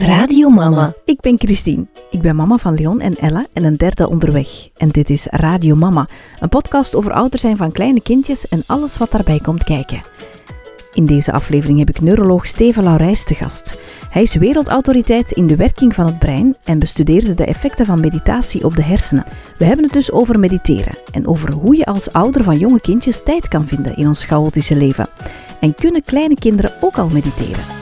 Radio Mama. Ik ben Christine. Ik ben mama van Leon en Ella en een derde onderweg. En dit is Radio Mama, een podcast over ouder zijn van kleine kindjes en alles wat daarbij komt kijken. In deze aflevering heb ik neuroloog Steven Laurijs te gast. Hij is wereldautoriteit in de werking van het brein en bestudeerde de effecten van meditatie op de hersenen. We hebben het dus over mediteren en over hoe je als ouder van jonge kindjes tijd kan vinden in ons chaotische leven. En kunnen kleine kinderen ook al mediteren?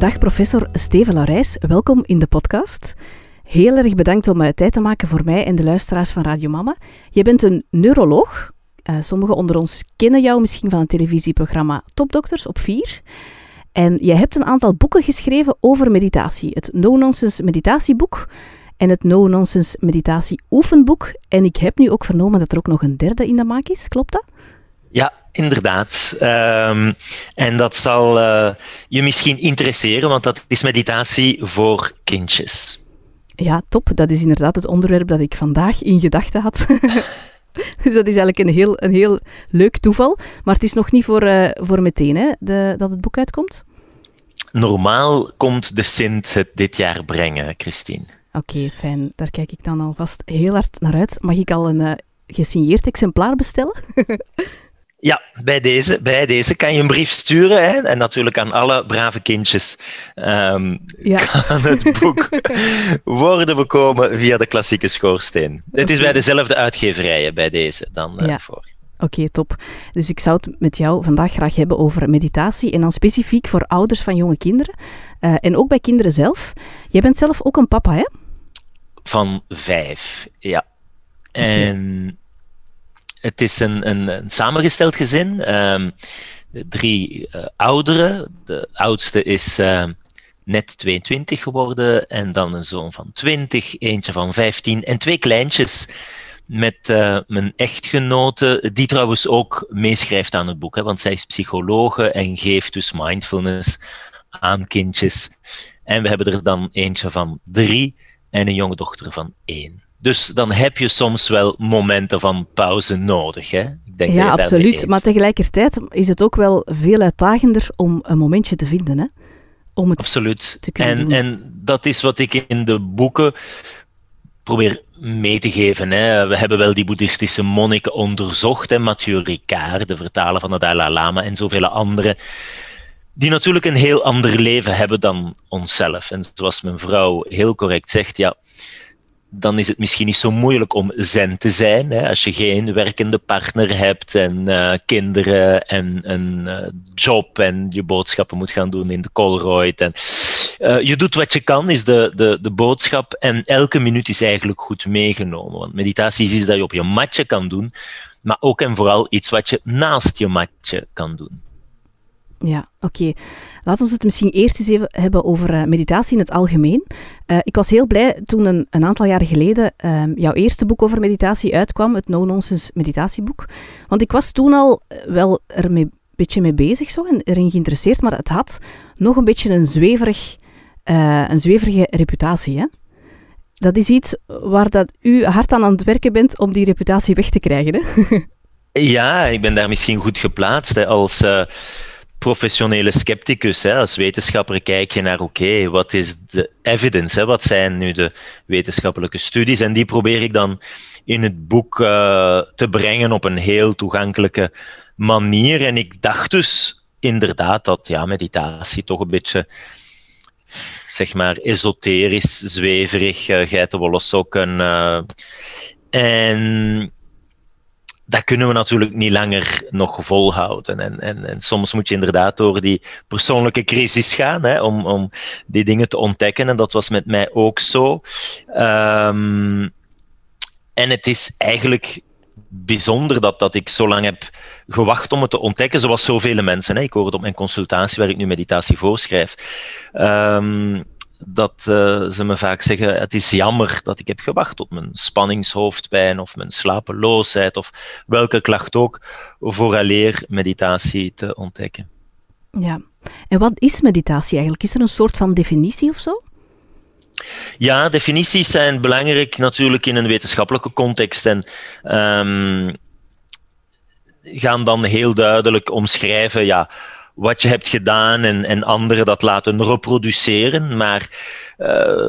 Dag professor Steven Laurijs, welkom in de podcast. Heel erg bedankt om uh, tijd te maken voor mij en de luisteraars van Radio Mama. Je bent een neuroloog. Uh, sommigen onder ons kennen jou misschien van het televisieprogramma Topdokters op 4. En je hebt een aantal boeken geschreven over meditatie. Het No-Nonsense meditatieboek en het No-Nonsense meditatie oefenboek. En ik heb nu ook vernomen dat er ook nog een derde in de maak is. Klopt dat? Ja, inderdaad. Um, en dat zal uh, je misschien interesseren, want dat is meditatie voor kindjes. Ja, top. Dat is inderdaad het onderwerp dat ik vandaag in gedachten had. dus dat is eigenlijk een heel, een heel leuk toeval. Maar het is nog niet voor, uh, voor meteen hè, de, dat het boek uitkomt? Normaal komt de Sint het dit jaar brengen, Christine. Oké, okay, fijn. Daar kijk ik dan alvast heel hard naar uit. Mag ik al een uh, gesigneerd exemplaar bestellen? Ja, bij deze, bij deze kan je een brief sturen. Hè? En natuurlijk aan alle brave kindjes um, ja. kan het boek worden bekomen via de klassieke schoorsteen. Het is bij dezelfde uitgeverijen bij deze dan uh, ja. voor. Oké, okay, top. Dus ik zou het met jou vandaag graag hebben over meditatie en dan specifiek voor ouders van jonge kinderen uh, en ook bij kinderen zelf. Jij bent zelf ook een papa, hè? Van vijf, ja. Okay. En het is een, een, samengesteld gezin. De drie uh, ouderen. De oudste is uh, net 22 geworden. En dan een zoon van 20, eentje van 15 en twee kleintjes. Met uh, mijn echtgenote, die trouwens ook meeschrijft aan het boek. Hè, want zij is psychologe en geeft dus mindfulness aan kindjes. En we hebben er dan eentje van drie en een jonge dochter van één. Dus dan heb je soms wel momenten van pauze nodig. Hè? Ik denk ja, absoluut. Maar tegelijkertijd is het ook wel veel uitdagender om een momentje te vinden. Hè? Om het absoluut. te kunnen en, doen. En dat is wat ik in de boeken probeer mee te geven. Hè. We hebben wel die boeddhistische monniken onderzocht, hè, Mathieu Ricard, de vertaler van de Dalai Lama en zoveel anderen, die natuurlijk een heel ander leven hebben dan onszelf. En zoals mijn vrouw heel correct zegt, ja, dan is het misschien niet zo moeilijk om zen te zijn. Hè? Als je geen werkende partner hebt en uh, kinderen en een uh, job en je boodschappen moet gaan doen in de Colruyt. En, uh, je doet wat je kan, is de, de, de boodschap. En elke minuut is eigenlijk goed meegenomen. Want meditatie is iets dat je op je matje kan doen, maar ook en vooral iets wat je naast je matje kan doen. Ja, oké. Laten we het misschien eerst eens even hebben over uh, meditatie in het algemeen. Uh, ik was heel blij toen een, een aantal jaren geleden uh, jouw eerste boek over meditatie uitkwam, het No Nonsense meditatieboek. Want ik was toen al eh, wel er een beetje mee bezig zo, en erin geïnteresseerd, maar het had nog een beetje een, zweverig, een zweverige reputatie. Hè? Dat is iets waar dat u hard aan aan het werken bent om die reputatie weg te krijgen. Hè? ja, ik ben daar misschien goed geplaatst als professionele scepticus. Hè. Als wetenschapper kijk je naar, oké, wat is de evidence? Hè? Wat zijn nu de wetenschappelijke studies? En die probeer ik dan in het boek uh, te brengen op een heel toegankelijke manier. En ik dacht dus inderdaad dat ja, meditatie toch een beetje zeg maar esoterisch, zweverig, uh, geitenwolle sokken. Uh, en dat kunnen we natuurlijk niet langer nog volhouden. En, en, en soms moet je inderdaad door die persoonlijke crisis gaan hè, om, om die dingen te ontdekken. En dat was met mij ook zo. Um, en het is eigenlijk bijzonder dat, dat ik zo lang heb gewacht om het te ontdekken, zoals zoveel mensen. Hè. Ik hoor het op mijn consultatie waar ik nu meditatie voorschrijf. Um, dat uh, ze me vaak zeggen: Het is jammer dat ik heb gewacht tot mijn spanningshoofdpijn of mijn slapeloosheid of welke klacht ook, vooraleer meditatie te ontdekken. Ja, en wat is meditatie eigenlijk? Is er een soort van definitie of zo? Ja, definities zijn belangrijk natuurlijk in een wetenschappelijke context en um, gaan dan heel duidelijk omschrijven ja, wat je hebt gedaan en, en anderen dat laten reproduceren. Maar uh,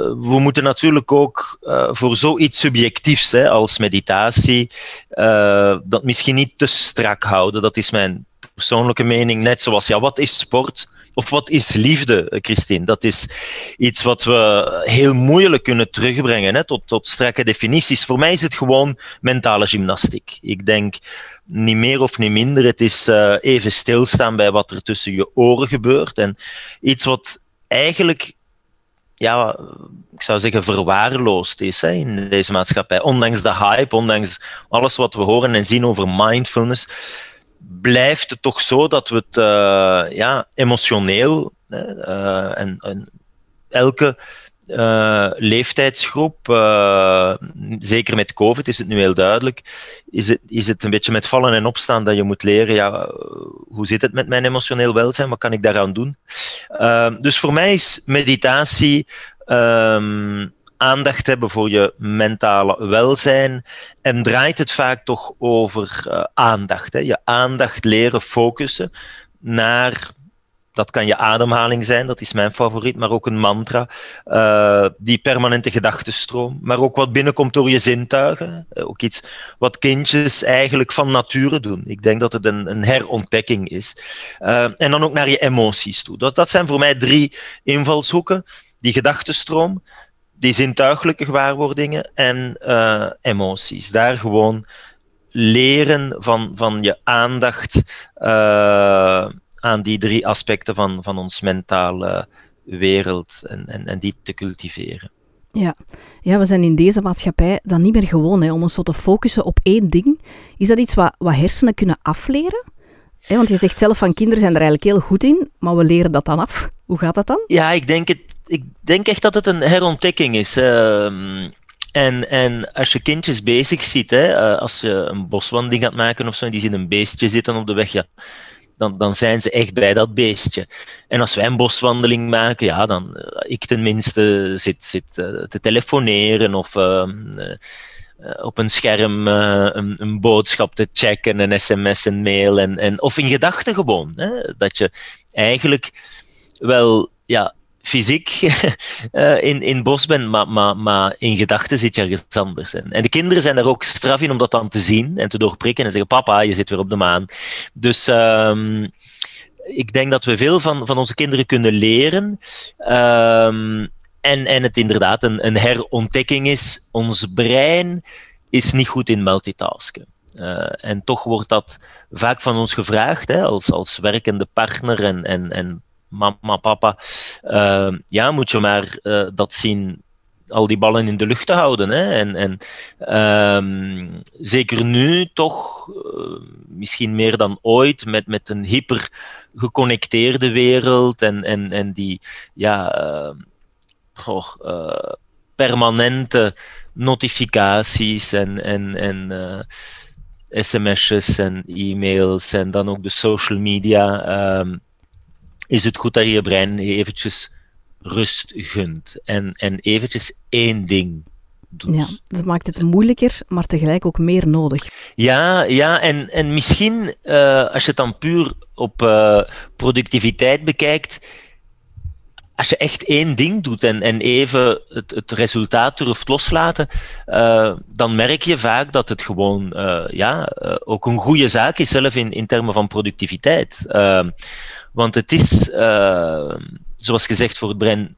we moeten natuurlijk ook uh, voor zoiets subjectiefs hè, als meditatie uh, dat misschien niet te strak houden. Dat is mijn persoonlijke mening. Net zoals, ja, wat is sport? Of wat is liefde, Christine? Dat is iets wat we heel moeilijk kunnen terugbrengen hè, tot, tot strakke definities. Voor mij is het gewoon mentale gymnastiek. Ik denk niet meer of niet minder. Het is uh, even stilstaan bij wat er tussen je oren gebeurt. En iets wat eigenlijk, ja, ik zou zeggen, verwaarloosd is in deze maatschappij. Ondanks de hype, ondanks alles wat we horen en zien over mindfulness blijft het toch zo dat we het uh, ja, emotioneel uh, en, elke uh, leeftijdsgroep, zeker met COVID is het nu heel duidelijk, is het, is het een beetje met vallen en opstaan dat je moet leren, ja, hoe zit het met mijn emotioneel welzijn, wat kan ik daaraan doen? dus voor mij is meditatie ehm, aandacht hebben voor je mentale welzijn. En draait het vaak toch over uh, aandacht. Hè? Je aandacht leren focussen naar. Dat kan je ademhaling zijn, dat is mijn favoriet, maar ook een mantra. Uh, die permanente gedachtenstroom, maar ook wat binnenkomt door je zintuigen. Uh, ook iets wat kindjes eigenlijk van nature doen. Ik denk dat het een, een herontdekking is. en dan ook naar je emoties toe. Dat, dat zijn voor mij drie invalshoeken. Die gedachtenstroom, die zintuigelijke gewaarwordingen en uh, emoties. Daar gewoon leren van, van je aandacht uh, aan die drie aspecten van, van ons mentale wereld en, en, en die te cultiveren. Ja. ja, we zijn in deze maatschappij dan niet meer gewoon hè, om ons zo te focussen op één ding. Is dat iets wat, wat hersenen kunnen afleren? want je zegt zelf van kinderen zijn er eigenlijk heel goed in, maar we leren dat dan af. Hoe gaat dat dan? Ja, ik denk het ik denk echt dat het een herontdekking is. Uh, en, en als je kindjes bezig ziet, hè, uh, als je een boswandeling gaat maken of zo, en die zien een beestje zitten op de weg, ja, dan, dan zijn ze echt bij dat beestje. En als wij een boswandeling maken, ja, dan uh, ik tenminste zit, zit uh, te telefoneren of ehm, op een scherm een, een, boodschap te checken, een sms, een mail, en, en, of in gedachten gewoon. Hè, dat je eigenlijk wel ja, fysiek uh, in, in bos bent, maar, maar, maar in gedachten zit je ergens anders. En, en de kinderen zijn er ook straf in om dat dan te zien en te doorprikken en zeggen: Papa, je zit weer op de maan. Dus um, ik denk dat we veel van, van onze kinderen kunnen leren. Um, en, en het inderdaad een, een herontdekking is. Ons brein is niet goed in multitasken. Uh, en toch wordt dat vaak van ons gevraagd, hè, als, als werkende partner en, en mama, papa, uh, ja, moet je maar uh, dat zien al die ballen in de lucht te houden. Hè? En, en um, zeker nu toch, uh, misschien meer dan ooit, met, met een hyper geconnecteerde wereld en, en, en die ja, permanente notificaties en, en, en sms'jes en e-mails en dan ook de social media. Um, is het goed dat je je brein eventjes rust gunt en, en eventjes één ding doet. Ja, dat maakt het moeilijker, maar tegelijk ook meer nodig. Ja, ja en, en misschien uh, als je het dan puur op uh, productiviteit bekijkt, als je echt één ding doet en, en even het, het resultaat durft loslaten, uh, dan merk je vaak dat het gewoon uh, ja, uh, ook een goede zaak is, zelf in, in termen van productiviteit. Want het is, zoals gezegd, voor het brein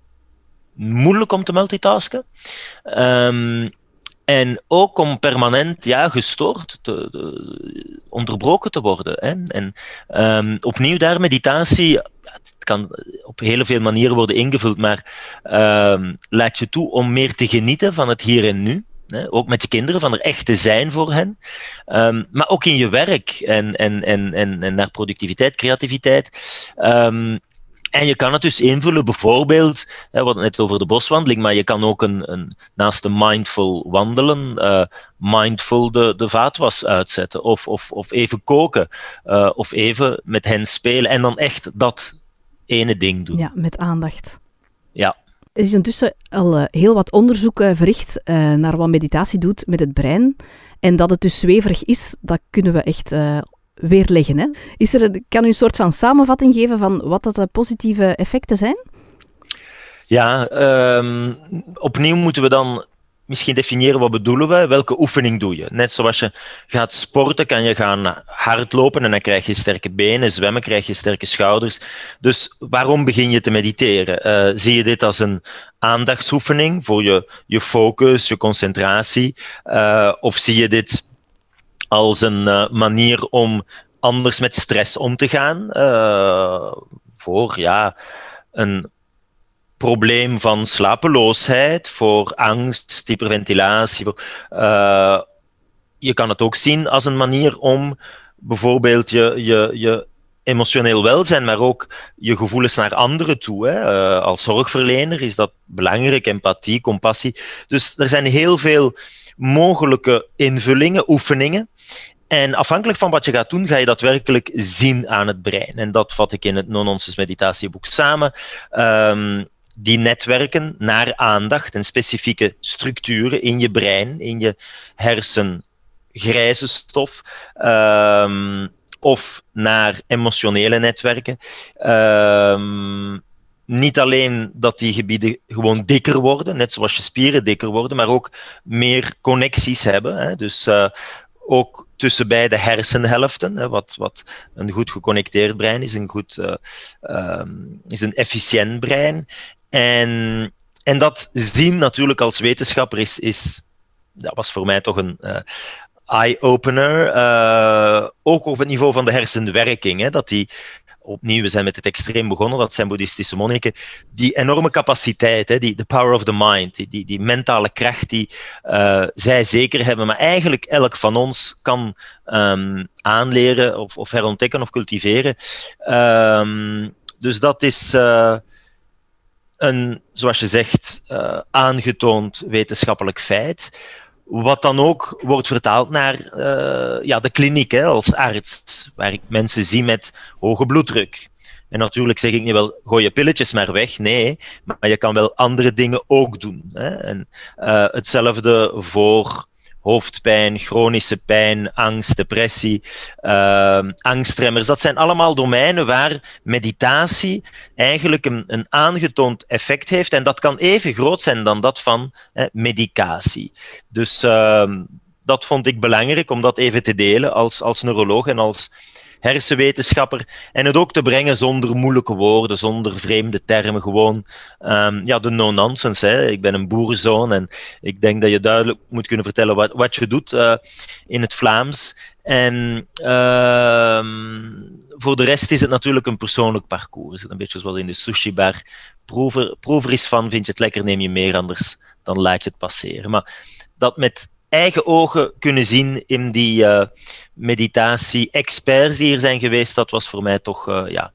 moeilijk om te multitasken. Um, en ook om permanent ja, gestoord, te, te, onderbroken te worden. Hè. En um, opnieuw daar meditatie, het kan op heel veel manieren worden ingevuld, maar um, laat je toe om meer te genieten van het hier en nu. Hè, ook met je kinderen, van er echt te zijn voor hen. Um, maar ook in je werk en, en, en, en, en naar productiviteit, creativiteit. Um, en je kan het dus invullen, bijvoorbeeld, we hadden net over de boswandeling, maar je kan ook een, een naast de mindful wandelen, uh, mindful de, de vaatwas uitzetten. Of, of, of even koken, uh, of even met hen spelen. En dan echt dat ene ding doen. Ja, met aandacht. Ja. Er is intussen al uh, heel wat onderzoek uh, verricht uh, naar wat meditatie doet met het brein. En dat het dus zweverig is, dat kunnen we echt weerleggen. Hè? Is er, kan u een soort van samenvatting geven van wat dat de positieve effecten zijn? Ja, um, opnieuw moeten we dan misschien definiëren wat bedoelen we, welke oefening doe je. Net zoals je gaat sporten, kan je gaan hardlopen en dan krijg je sterke benen, zwemmen krijg je sterke schouders. Dus waarom begin je te mediteren? Uh, zie je dit als een aandachtsoefening voor je, je focus, je concentratie? Uh, of zie je dit als een uh, manier om anders met stress om te gaan? voor ja, een probleem van slapeloosheid, voor angst, hyperventilatie. Uh, je kan het ook zien als een manier om bijvoorbeeld je, je, je emotioneel welzijn, maar ook je gevoelens naar anderen toe. Hè. Uh, als zorgverlener is dat belangrijk, empathie, compassie. Dus er zijn heel veel mogelijke invullingen, oefeningen. En afhankelijk van wat je gaat doen, ga je dat werkelijk zien aan het brein. En dat vat ik in het Non-Nonsense meditatieboek samen. Um, die netwerken naar aandacht en specifieke structuren in je brein, in je hersen, grijze stof, um, of naar emotionele netwerken. Um, niet alleen dat die gebieden gewoon dikker worden, net zoals je spieren dikker worden, maar ook meer connecties hebben. Hè. Dus uh, ook tussen beide hersenhelften, hè, wat, wat een goed geconnecteerd brein is, een, goed, uh, um, is een efficiënt brein. En, en dat zien natuurlijk als wetenschapper is, is dat was voor mij toch een uh, eye-opener. Uh, ook op het niveau van de hersenwerking. Hè, dat die, opnieuw, we zijn met het extreem begonnen, dat zijn boeddhistische monniken, die enorme capaciteit, hè, die, the power of the mind, die, die, mentale kracht die uh, zij zeker hebben, maar eigenlijk elk van ons kan um, aanleren of, of herontdekken of cultiveren. Um, dus dat is... een, zoals je zegt, uh, aangetoond wetenschappelijk feit. Wat dan ook wordt vertaald naar uh, ja, de kliniek hè, als arts, waar ik mensen zie met hoge bloeddruk. En natuurlijk zeg ik niet wel, gooi je pilletjes maar weg. Nee, maar je kan wel andere dingen ook doen. Hè. En, uh, hetzelfde voor hoofdpijn, chronische pijn, angst, depressie, uh, angstremmers. Dat zijn allemaal domeinen waar meditatie eigenlijk een, een, aangetoond effect heeft. En dat kan even groot zijn dan dat van medicatie. Dus uh, dat vond ik belangrijk om dat even te delen als, als neuroloog en als hersenwetenschapper. En het ook te brengen zonder moeilijke woorden, zonder vreemde termen. Gewoon um, ja, de no-nonsense. Ik ben een boerenzoon en ik denk dat je duidelijk moet kunnen vertellen wat, wat je doet uh, in het Vlaams. En uh, voor de rest is het natuurlijk een persoonlijk parcours. Een beetje zoals in de sushi-bar. Proever is van, vind je het lekker, neem je meer, anders dan laat je het passeren. Maar dat met eigen ogen kunnen zien in die uh, meditatie-experts die hier zijn geweest, dat was voor mij toch uh, ja,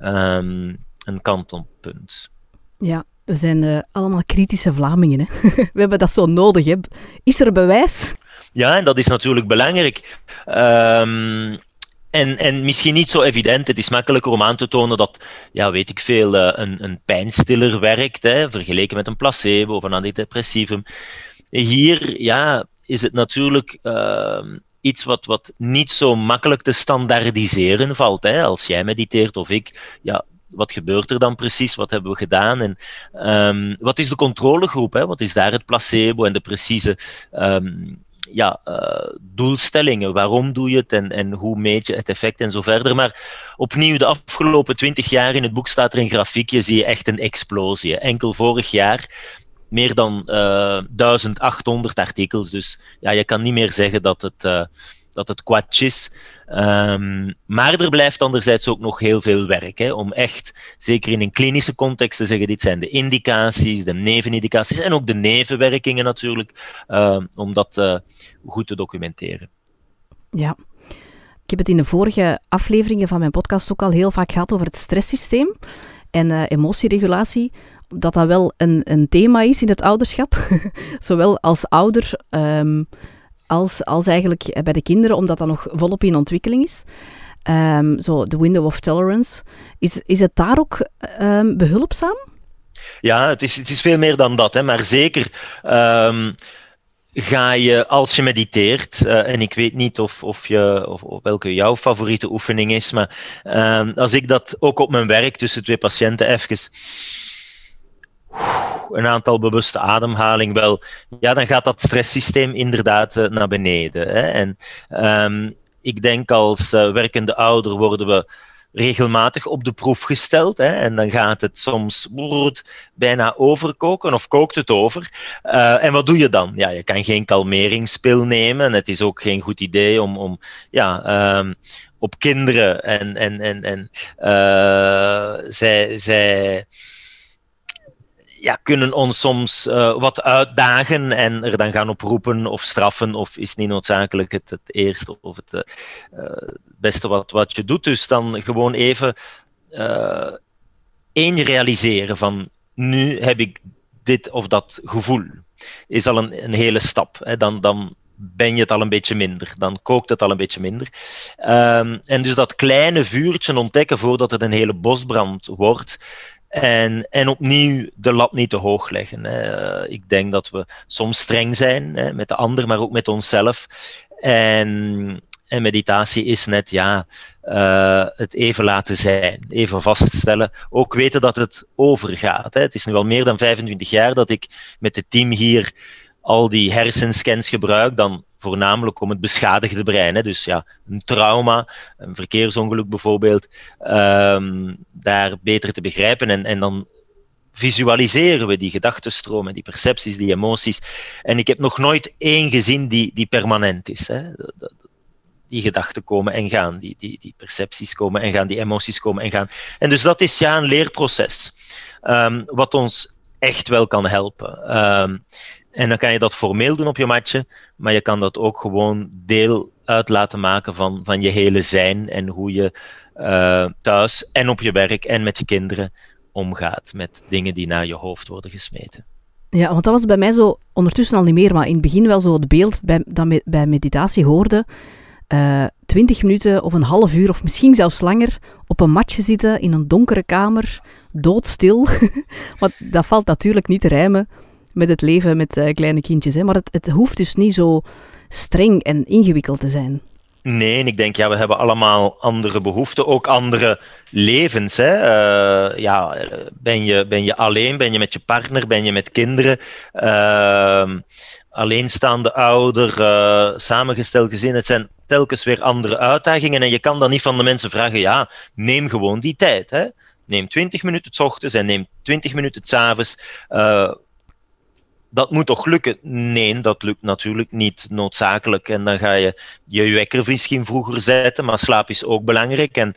um, een kantonpunt. Ja, we zijn uh, allemaal kritische Vlamingen. Hè? we hebben dat zo nodig. Hè? Is er bewijs? Ja, en dat is natuurlijk belangrijk. Um, en, en misschien niet zo evident. Het is makkelijker om aan te tonen dat, ja, weet ik veel, een, een pijnstiller werkt, hè, vergeleken met een placebo of een antidepressivum. Hier, ja, is het natuurlijk uh, iets wat, wat niet zo makkelijk te standaardiseren valt. Hè? Als jij mediteert of ik, ja, wat gebeurt er dan precies? Wat hebben we gedaan? En um, wat is de controlegroep? Hè? Wat is daar het placebo en de precieze um, ja, uh, doelstellingen? Waarom doe je het en, en hoe meet je het effect en zo verder? Maar opnieuw, de afgelopen twintig jaar in het boek staat er een grafiekje, zie je echt een explosie. Enkel vorig jaar meer dan uh, eh, 1800 artikels. Dus ja, je kan niet meer zeggen dat het, uh, dat het kwats is. Um, maar er blijft anderzijds ook nog heel veel werk hè, om echt, zeker in een klinische context, te zeggen: dit zijn de indicaties, de nevenindicaties en ook de nevenwerkingen natuurlijk, uh, om dat goed te documenteren. Ja. Ik heb het in de vorige afleveringen van mijn podcast ook al heel vaak gehad over het stresssysteem en emotieregulatie dat dat wel een, een thema is in het ouderschap. Zowel als ouder um, als, als eigenlijk bij de kinderen, omdat dat nog volop in ontwikkeling is. Um, zo, de window of tolerance. Is, is het daar ook um, behulpzaam? Ja, het is, het is veel meer dan dat, hè, maar zeker. Ga je, als je mediteert, uh, en ik weet niet of, of, je, of, welke jouw favoriete oefening is, maar als ik dat ook op mijn werk tussen twee patiënten even een aantal bewuste ademhaling wel, ja, dan gaat dat stresssysteem inderdaad uh, naar beneden. Hè. En um, ik denk als uh, werkende ouder worden we regelmatig op de proef gesteld. Hè, en dan gaat het soms bijna overkoken of kookt het over. Uh, en wat doe je dan? Ja, je kan geen kalmeringspil nemen. Het is ook geen goed idee om, om ja, um, op kinderen en, en, en, en zij. zij ja, kunnen ons soms uh, wat uitdagen en er dan gaan oproepen of straffen, of is niet noodzakelijk het, het eerste of het uh, beste wat, wat je doet. Dus dan gewoon even één realiseren van nu heb ik dit of dat gevoel. Is al een, een hele stap. Hè. Dan, dan ben je het al een beetje minder. Dan kookt het al een beetje minder. Um, en dus dat kleine vuurtje ontdekken voordat het een hele bosbrand wordt, en, en opnieuw de lat niet te hoog leggen. Hè. Ik denk dat we soms streng zijn hè, met de ander, maar ook met onszelf. En, en meditatie is net ja, uh, het even laten zijn, even vaststellen. Ook weten dat het overgaat. Hè. Het is nu al meer dan 25 jaar dat ik met het team hier al die hersenscans gebruik. Dan voornamelijk om het beschadigde brein. Hè. Dus ja, een trauma, een verkeersongeluk bijvoorbeeld, um, daar beter te begrijpen. En, en dan visualiseren we die gedachtenstromen, die percepties, die emoties. En ik heb nog nooit één gezien die, die permanent is. Hè. Die gedachten komen en gaan, die, die, die percepties komen en gaan, die emoties komen en gaan. En dus dat is ja een leerproces, um, wat ons echt wel kan helpen. Um, en dan kan je dat formeel doen op je matje, maar je kan dat ook gewoon deel uit laten maken van, van je hele zijn en hoe je uh, thuis en op je werk en met je kinderen omgaat met dingen die naar je hoofd worden gesmeten. Ja, want dat was bij mij zo ondertussen al niet meer, maar in het begin wel zo het beeld bij, dat bij meditatie hoorde. Uh, twintig minuten of een half uur of misschien zelfs langer op een matje zitten in een donkere kamer, doodstil. maar dat valt natuurlijk niet te rijmen met het leven met uh, kleine kindjes. Hè? Maar het, het hoeft dus niet zo streng en ingewikkeld te zijn. Nee, ik denk, ja, we hebben allemaal andere behoeften, ook andere levens. Hè? Uh, ja, ben, je, ben je alleen, ben je met je partner, ben je met kinderen, uh, alleenstaande ouder, uh, samengesteld gezin. Het zijn telkens weer andere uitdagingen en je kan dan niet van de mensen vragen, ja, neem gewoon die tijd. Hè? Neem 20 minuten s ochtends en neem 20 minuten s avonds dat moet toch lukken? Nee, dat lukt natuurlijk niet noodzakelijk. En dan ga je je wekker misschien vroeger zetten, maar slaap is ook belangrijk. En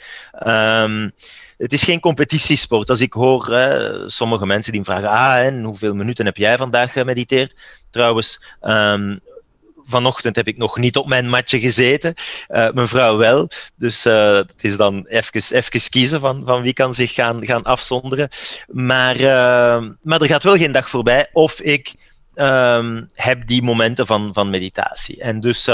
um, het is geen competitiesport. Als ik hoor hè, sommige mensen die vragen, ah, en hoeveel minuten heb jij vandaag gemediteerd? Trouwens, um, vanochtend heb ik nog niet op mijn matje gezeten. Uh, mijn vrouw wel. Dus uh, het is dan even, kiezen van, van wie kan zich gaan, gaan afzonderen. Maar, uh, maar er gaat wel geen dag voorbij of ik um, heb die momenten van, van meditatie. En dus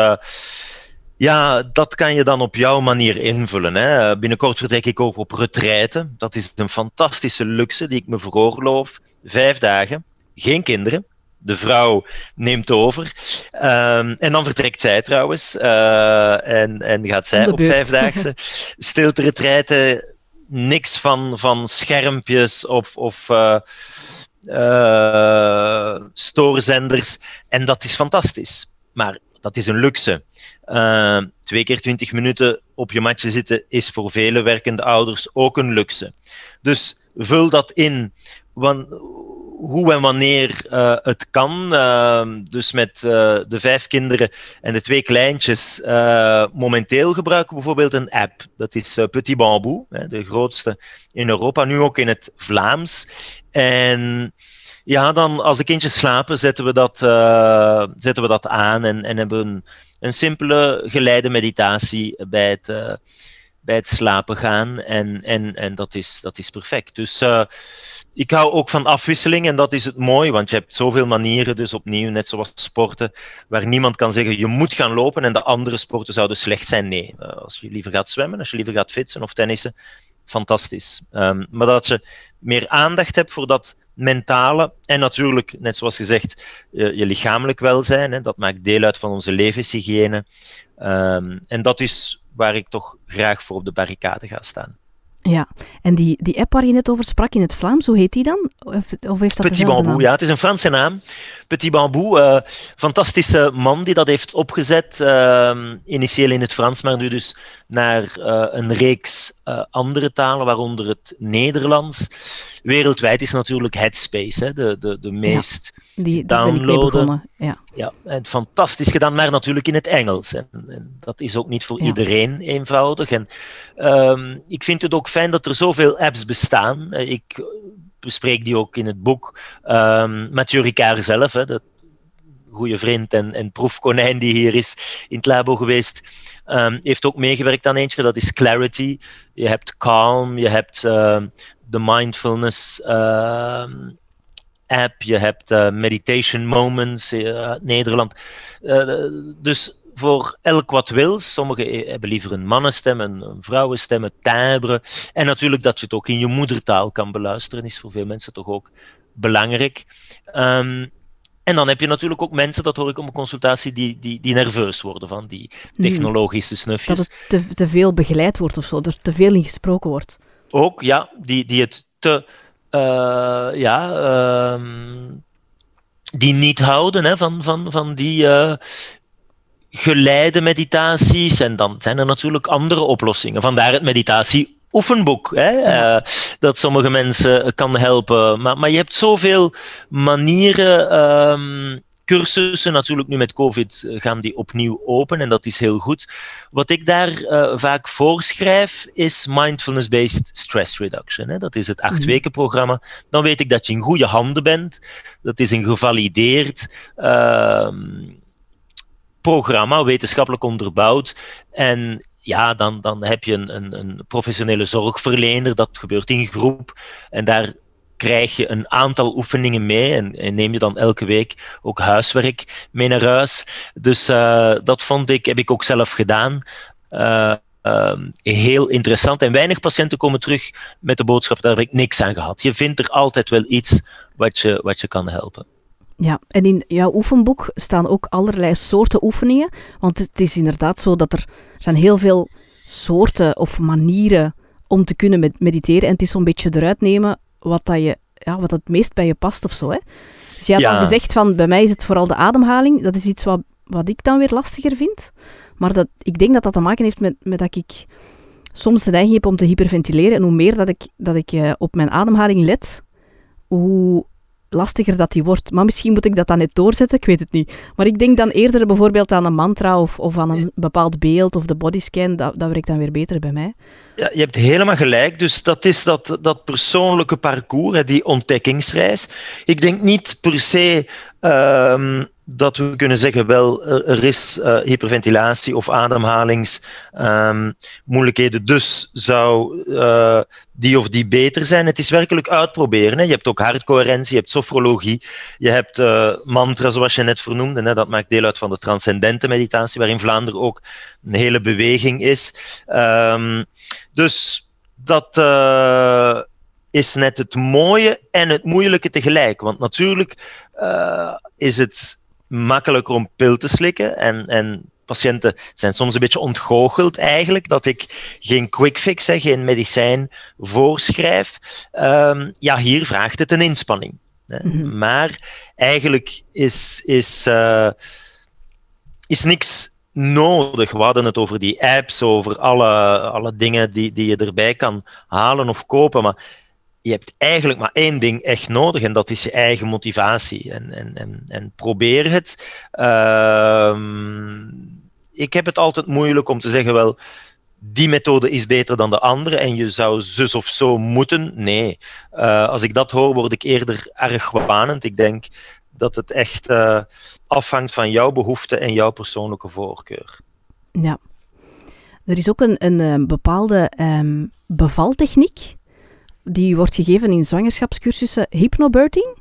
ja, dat kan je dan op jouw manier invullen. Hè. Binnenkort vertrek ik ook op retraite. Dat is een fantastische luxe die ik me veroorloof. Vijf dagen, geen kinderen de vrouw neemt over. Um, en dan vertrekt zij trouwens. Uh, en, en gaat zij op vijfdaagse stilte retreiten. Niks van, van schermpjes of, of uh, uh, stoorzenders. En dat is fantastisch. Maar dat is een luxe. Uh, twee keer twintig minuten op je matje zitten is voor vele werkende ouders ook een luxe. Dus vul dat in. Want hoe en wanneer uh, het kan. Uh, dus met uh, de vijf kinderen en de twee kleintjes. momenteel gebruiken we bijvoorbeeld een app. Dat is Petit Bambou, hè, de grootste in Europa, nu ook in het Vlaams. En ja, dan als de kindjes slapen, zetten we dat, zetten we dat aan en, en hebben een, een simpele geleide meditatie bij het, bij het slapen gaan. En, en, en dat, is, dat is perfect. Dus ik hou ook van afwisseling en dat is het mooi, want je hebt zoveel manieren, dus opnieuw, net zoals sporten, waar niemand kan zeggen je moet gaan lopen en de andere sporten zouden slecht zijn. Nee, uh, als je liever gaat zwemmen, als je liever gaat fietsen of tennissen, fantastisch. Um, maar dat je meer aandacht hebt voor dat mentale en natuurlijk, net zoals gezegd, je, lichamelijk welzijn. Hè, dat maakt deel uit van onze levenshygiëne. Um, en dat is waar ik toch graag voor op de barricade ga staan. Ja, en die, die app waar je net over sprak in het Vlaams, hoe heet die dan? Of, of heeft dat Petit Bamboe, naam? ja, het is een Franse naam. Petit Bamboe, uh, fantastische man die dat heeft opgezet, uh, initieel in het Frans, maar nu dus naar uh, een reeks andere talen, waaronder het Nederlands. Wereldwijd is natuurlijk Headspace, hè, de, de, de meest ja, die, downloaden. Ja. ja, en fantastisch gedaan, maar natuurlijk in het Engels. En, en dat is ook niet voor ja. iedereen eenvoudig. En um, ik vind het ook fijn dat er zoveel apps bestaan. Ik bespreek die ook in het boek. Um, Mathieu Ricard zelf, hè, de goede vriend en, en proefkonijn die hier is in het labo geweest, um, heeft ook meegewerkt aan eentje. Dat is Clarity. Je hebt Calm, je hebt uh, de Mindfulness app, je hebt uh, Meditation Moments uh, Nederland. dus voor elk wat wil. Sommigen hebben liever een mannenstem, een, een vrouwenstem, een timbre. En natuurlijk dat je het ook in je moedertaal kan beluisteren, is voor veel mensen toch ook belangrijk. Um, en dan heb je natuurlijk ook mensen, dat hoor ik op een consultatie, die, die, die nerveus worden van die technologische snufjes. Dat het te, te veel begeleid wordt of zo, er te veel in gesproken wordt. Ook, ja, die, die het te, uh, ja, uh, die niet houden hè, van, van, van die uh, geleide meditaties. En dan zijn er natuurlijk andere oplossingen. Vandaar het meditatie oefenboek, hè, ja. uh, dat sommige mensen kan helpen. Maar, maar je hebt zoveel manieren. Um, cursussen, natuurlijk nu met COVID gaan die opnieuw open en dat is heel goed. Wat ik daar uh, vaak voorschrijf is mindfulness-based stress reduction. Hè. Dat is het acht weken programma. Dan weet ik dat je in goede handen bent. Dat is een gevalideerd uh, programma, wetenschappelijk onderbouwd. En ja, dan, dan heb je een, een, een, professionele zorgverlener. Dat gebeurt in groep. En daar krijg je een aantal oefeningen mee. En, en neem je dan elke week ook huiswerk mee naar huis. Dus uh, dat vond ik, heb ik ook zelf gedaan. Uh, uh, heel interessant. En weinig patiënten komen terug met de boodschap: daar heb ik niks aan gehad. Je vindt er altijd wel iets wat je, wat je kan helpen. Ja, en in jouw oefenboek staan ook allerlei soorten oefeningen. Want het is inderdaad zo dat er, zijn heel veel soorten of manieren om te kunnen mediteren. En het is zo'n beetje eruit nemen wat, dat je, ja, wat het meest bij je past of zo. Hè? Dus je had ja. al gezegd van, bij mij is het vooral de ademhaling. Dat is iets wat, wat ik dan weer lastiger vind. Maar dat, ik denk dat dat te maken heeft met, met dat ik soms de neiging heb om te hyperventileren. En hoe meer dat ik, dat ik uh, op mijn ademhaling let, hoe lastiger dat die wordt. Maar misschien moet ik dat dan net doorzetten, ik weet het niet. Maar ik denk dan eerder bijvoorbeeld aan een mantra of, of aan een bepaald beeld of de bodyscan. Dat, dat werkt dan weer beter bij mij. Ja, je hebt helemaal gelijk. Dus dat is dat, dat persoonlijke parcours, die ontdekkingsreis. Ik denk niet per se um, dat we kunnen zeggen, wel, er is uh, hyperventilatie of ademhalingsmoeilijkheden, um, dus zou uh, die of die beter zijn. Het is werkelijk uitproberen. Hè. Je hebt ook hartcoherentie, je hebt sofrologie, je hebt mantra, zoals je net vernoemde. Hè. Dat maakt deel uit van de transcendente meditatie, waar in Vlaanderen ook een hele beweging is. Um, dus dat is net het mooie en het moeilijke tegelijk. Want natuurlijk is het makkelijker om pil te slikken. En, en patiënten zijn soms een beetje ontgoocheld eigenlijk dat ik geen quick fix, hè, geen medicijn voorschrijf. Um, ja, hier vraagt het een inspanning. Hè. Mm-hmm. Maar eigenlijk is, is, uh, is niks nodig. We hadden het over die apps, over alle, alle dingen die, die je erbij kan halen of kopen. Maar je hebt eigenlijk maar één ding echt nodig en dat is je eigen motivatie. En, en, en, en probeer het. Uh, ik heb het altijd moeilijk om te zeggen, wel, die methode is beter dan de andere en je zou zus of zo moeten. Nee, uh, als ik dat hoor, word ik eerder erg wanend. Ik denk dat het echt uh, afhangt van jouw behoeften en jouw persoonlijke voorkeur. Ja. Er is ook een, een, een bepaalde um, bevaltechniek die wordt gegeven in zwangerschapscursussen, hypnobirthing.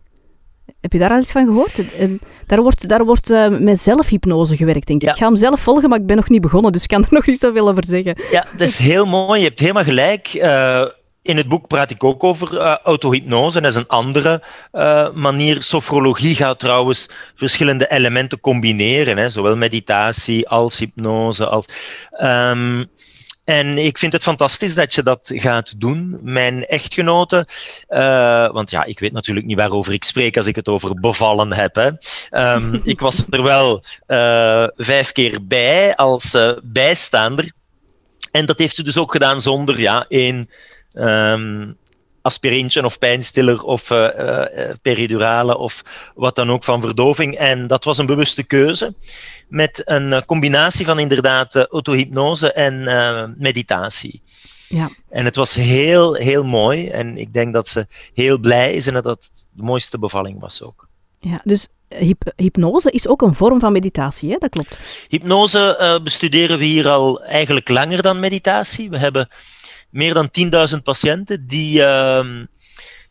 Heb je daar al iets van gehoord? En daar wordt, daar wordt uh, met zelfhypnose gewerkt, denk ik. Ja. Ik ga hem zelf volgen, maar ik ben nog niet begonnen, dus ik kan er nog niet zoveel over zeggen. Ja, dat is heel mooi. Je hebt helemaal gelijk. Uh, in het boek praat ik ook over uh, autohypnose. En dat is een andere manier. Sofrologie gaat trouwens verschillende elementen combineren. Hè, zowel meditatie als hypnose. Als, um, en ik vind het fantastisch dat je dat gaat doen. Mijn echtgenote, uh, want ja, ik weet natuurlijk niet waarover ik spreek als ik het over bevallen heb. Hè. Um, ik was er wel uh, vijf keer bij als uh, bijstaander. En dat heeft ze dus ook gedaan zonder ja, één um, aspirintje of pijnstiller of uh, uh, peridurale of wat dan ook van verdoving. En dat was een bewuste keuze met een combinatie van inderdaad autohypnose en meditatie. Ja. En het was heel, heel mooi. En ik denk dat ze heel blij is en dat dat de mooiste bevalling was ook. Ja, dus hyp hypnose is ook een vorm van meditatie, hè? dat klopt. Hypnose uh, bestuderen we hier al eigenlijk langer dan meditatie. We hebben meer dan 10.000 patiënten die uh,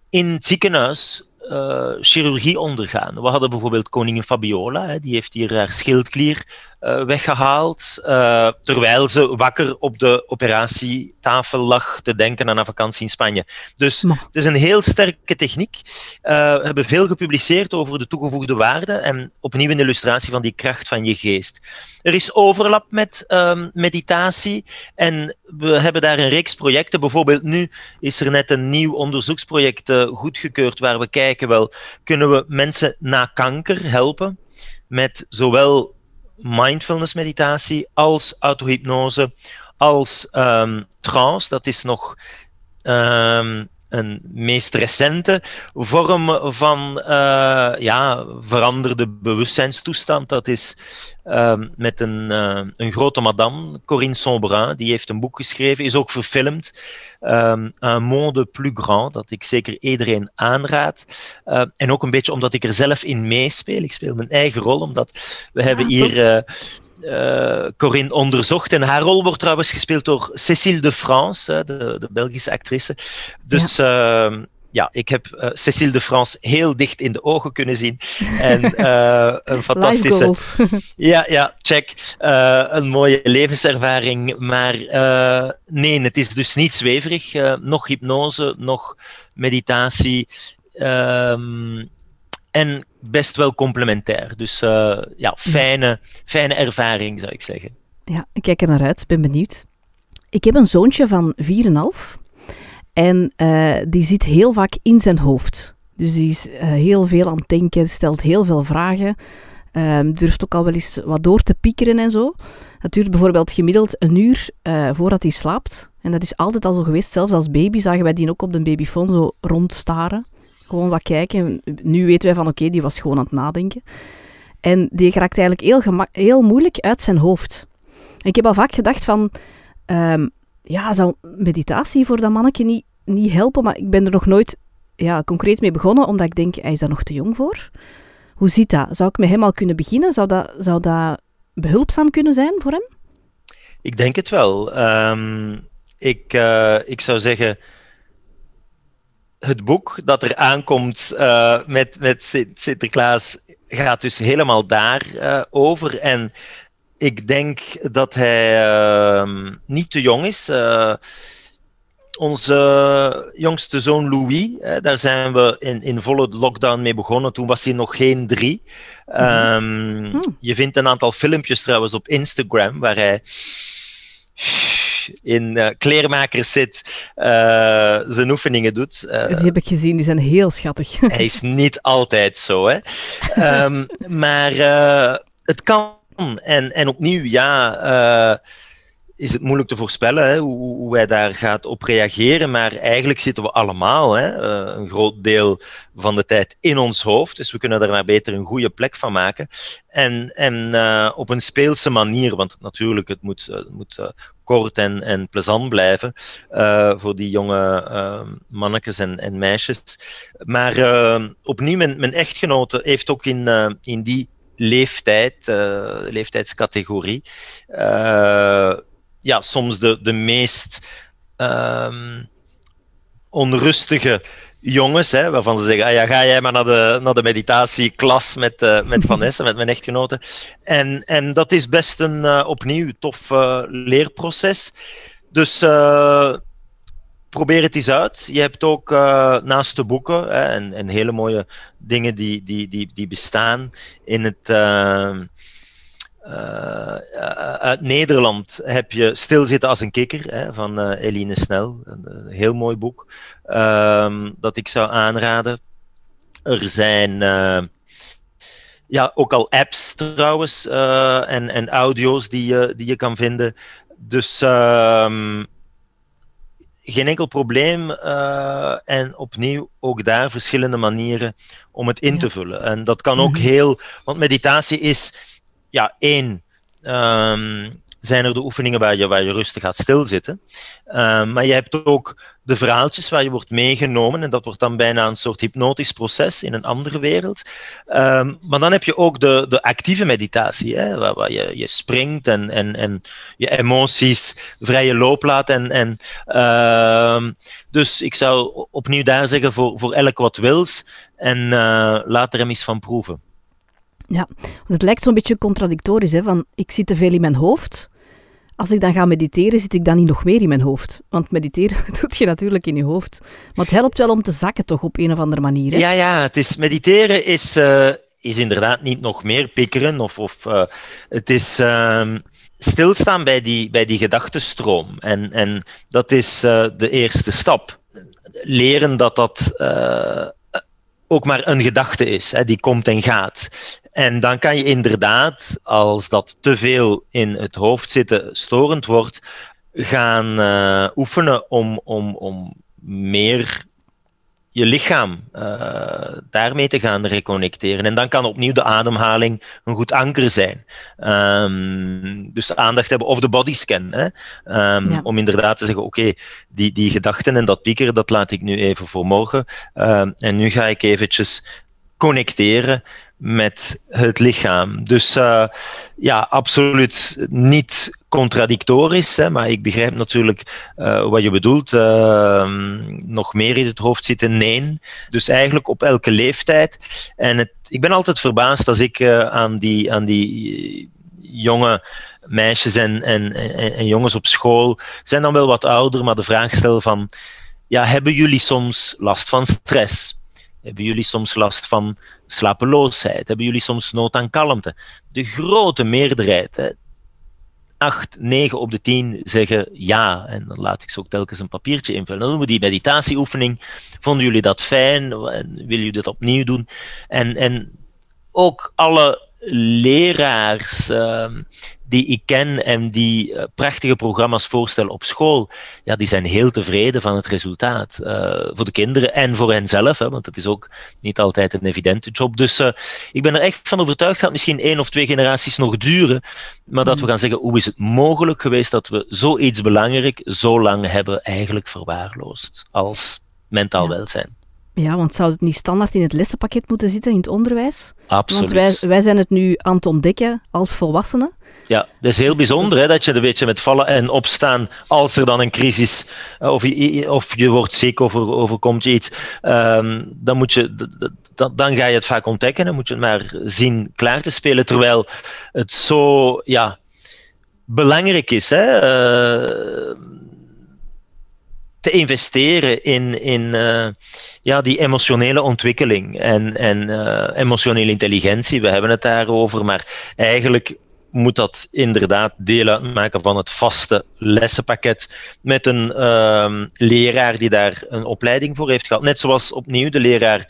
in het ziekenhuis uh, chirurgie ondergaan. We hadden bijvoorbeeld koningin Fabiola, hè, die heeft hier haar schildklier uh, weggehaald, uh, terwijl ze wakker op de operatietafel lag te denken aan een vakantie in Spanje. Dus het is een heel sterke techniek. we hebben veel gepubliceerd over de toegevoegde waarde en opnieuw een illustratie van die kracht van je geest. Er is overlap met um, meditatie en we hebben daar een reeks projecten. Bijvoorbeeld nu is er net een nieuw onderzoeksproject goedgekeurd waar we kijken, wel, kunnen we mensen na kanker helpen met zowel mindfulness meditatie, als autohypnose, als um, trance. Dat is nog um, een meest recente vorm van uh, ja, veranderde bewustzijnstoestand. Dat is um, met een, uh, een grote madame, Corinne Sombrin, die heeft een boek geschreven, is ook verfilmd. Um, Un monde plus grand, dat ik zeker iedereen aanraad. Uh, en ook een beetje omdat ik er zelf in meespeel. Ik speel mijn eigen rol, omdat we hebben hier uh, Corinne onderzocht. En haar rol wordt trouwens gespeeld door Cécile de France, de, de Belgische actrice. Dus ja. Uh, ja, ik heb uh, Cécile de France heel dicht in de ogen kunnen zien. En uh, een fantastische. ja, ja, check. Een mooie levenservaring. Maar nee, het is dus niet zweverig. nog hypnose, nog meditatie. Um, en best wel complementair. Dus uh, ja, fijne, fijne ervaring zou ik zeggen. Ja, ik kijk er naar uit, ben benieuwd. Ik heb een zoontje van 4,5 en uh, die zit heel vaak in zijn hoofd. Dus die is uh, heel veel aan het denken, stelt heel veel vragen, um, durft ook al wel eens wat door te piekeren en zo. Dat duurt bijvoorbeeld gemiddeld een uur voordat hij slaapt. En dat is altijd al zo geweest. Zelfs als baby zagen wij die ook op de babyfoon zo rondstaren. Gewoon wat kijken. Nu weten wij van oké, die was gewoon aan het nadenken. En die raakt eigenlijk heel, heel moeilijk uit zijn hoofd. ik heb al vaak gedacht van, um, ja, zou meditatie voor dat manneke niet, niet helpen? Maar ik ben er nog nooit ja, concreet mee begonnen, omdat ik denk, hij is daar nog te jong voor. Hoe ziet dat? Zou ik met hem al kunnen beginnen? Zou dat, zou dat behulpzaam kunnen zijn voor hem? Ik denk het wel. Um, ik, uh, ik zou zeggen, het boek dat er aankomt uh, met, met Sinterklaas gaat dus helemaal daar uh, over. En ik denk dat hij uh, niet te jong is. onze jongste zoon Louis, daar zijn we in, in volle lockdown mee begonnen. Toen was hij nog geen drie. Um, hmm. Je vindt een aantal filmpjes trouwens op Instagram waar hij in uh, kleermakers zit, uh, zijn oefeningen doet. Uh, die heb ik gezien, die zijn heel schattig. hij is niet altijd zo, hè. um, maar het kan. En, en opnieuw, ja is het moeilijk te voorspellen hè, hoe, hoe, hij daar gaat op reageren. Maar eigenlijk zitten we allemaal hè, een groot deel van de tijd in ons hoofd. Dus we kunnen daar maar beter een goede plek van maken. En, en uh, op een speelse manier, want natuurlijk, het moet, uh, moet uh, kort en, en plezant blijven voor die jonge mannetjes en, en meisjes. Maar opnieuw, mijn, mijn echtgenote heeft ook in, in die leeftijd, leeftijdscategorie, ja, soms de, de meest um, onrustige jongens, hè, waarvan ze zeggen, ah ja, ga jij maar naar de, naar de meditatieklas met, uh, met Vanessa, met mijn echtgenote. En, en dat is best een uh, opnieuw tof uh, leerproces. Dus probeer het eens uit. Je hebt ook naast de boeken hè, en, en, hele mooie dingen die, die, die, die bestaan in het. Uh, uit Nederland heb je Stilzitten als een kikker hè, van Eline Snel. Een, heel mooi boek ehm, dat ik zou aanraden. Er zijn ja, ook al apps trouwens en, en audio's die je, die je kan vinden. Dus ehm, geen enkel probleem. En opnieuw ook daar verschillende manieren om het in te vullen. En dat kan ook mhm. heel. Want meditatie is ja, één. Um, zijn er de oefeningen waar je, waar je rustig gaat stilzitten. Um, maar je hebt ook de verhaaltjes waar je wordt meegenomen. En dat wordt dan bijna een soort hypnotisch proces in een andere wereld. Um, maar dan heb je ook de, de actieve meditatie, hè, waar, je, je springt en, en, je emoties vrije loop laat. En, en, dus ik zou opnieuw daar zeggen, voor, voor elk wat wils. En uh, laat er hem eens van proeven. Ja, want het lijkt zo'n beetje contradictorisch. Hè? Van, ik zit te veel in mijn hoofd, als ik dan ga mediteren, zit ik dan niet nog meer in mijn hoofd. Want mediteren doet je natuurlijk in je hoofd. Maar het helpt wel om te zakken toch op een of andere manier. Hè? Ja, ja, het is, mediteren is, uh, is inderdaad niet nog meer pikkeren. Of, of, uh, het is uh, stilstaan bij die, bij die gedachtenstroom. En, en dat is uh, de eerste stap. Leren dat dat ook maar een gedachte is, hè, die komt en gaat. En dan kan je inderdaad, als dat te veel in het hoofd zitten storend wordt, gaan uh, oefenen om, om, om meer je lichaam uh, daarmee te gaan reconnecteren. En dan kan opnieuw de ademhaling een goed anker zijn. Um, dus aandacht hebben of de bodyscan. Hè? Um, ja. Om inderdaad te zeggen, oké, okay, die, die gedachten en dat piekeren, dat laat ik nu even voor morgen. Um, en nu ga ik eventjes connecteren met het lichaam. Dus uh, ja, absoluut niet contradictorisch, hè, maar ik begrijp natuurlijk uh, wat je bedoelt. Uh, nog meer in het hoofd zitten, nee. Dus eigenlijk op elke leeftijd. En het, ik ben altijd verbaasd als ik uh, aan die, aan die jonge meisjes en, en, en, en, jongens op school zijn dan wel wat ouder, maar de vraag stel van, ja, hebben jullie soms last van stress? Hebben jullie soms last van slapeloosheid? Hebben jullie soms nood aan kalmte? De grote meerderheid, hè, 8, 9 op de 10 zeggen ja. En dan laat ik ze ook telkens een papiertje invullen. Dan doen we die meditatieoefening. Vonden jullie dat fijn? Willen jullie dat opnieuw doen? En, en ook alle leraars uh, die ik ken en die uh, prachtige programma's voorstellen op school, ja, die zijn heel tevreden van het resultaat. Uh, voor de kinderen en voor henzelf, hè, want het is ook niet altijd een evidente job. Dus uh, ik ben er echt van overtuigd dat misschien één of twee generaties nog duren, maar dat we mm. gaan zeggen, hoe is het mogelijk geweest dat we zoiets belangrijk zo lang hebben eigenlijk verwaarloosd als mentaal ja. welzijn. Ja, want zou het niet standaard in het lessenpakket moeten zitten in het onderwijs? Absoluut. Want wij, wij zijn het nu aan het ontdekken als volwassenen. Ja, dat is heel bijzonder hè, dat je een beetje met vallen en opstaan als er dan een crisis eh, of je, of je wordt ziek of er overkomt je iets, um, dan, moet je, dan ga je het vaak ontdekken en moet je het maar zien klaar te spelen, terwijl het zo ja, belangrijk is. Hè, uh, te investeren in, in uh, ja, die emotionele ontwikkeling en, en emotionele intelligentie. We hebben het daarover, maar eigenlijk moet dat inderdaad deel uitmaken van het vaste lessenpakket met een uh, leraar die daar een opleiding voor heeft gehad. Net zoals opnieuw de leraar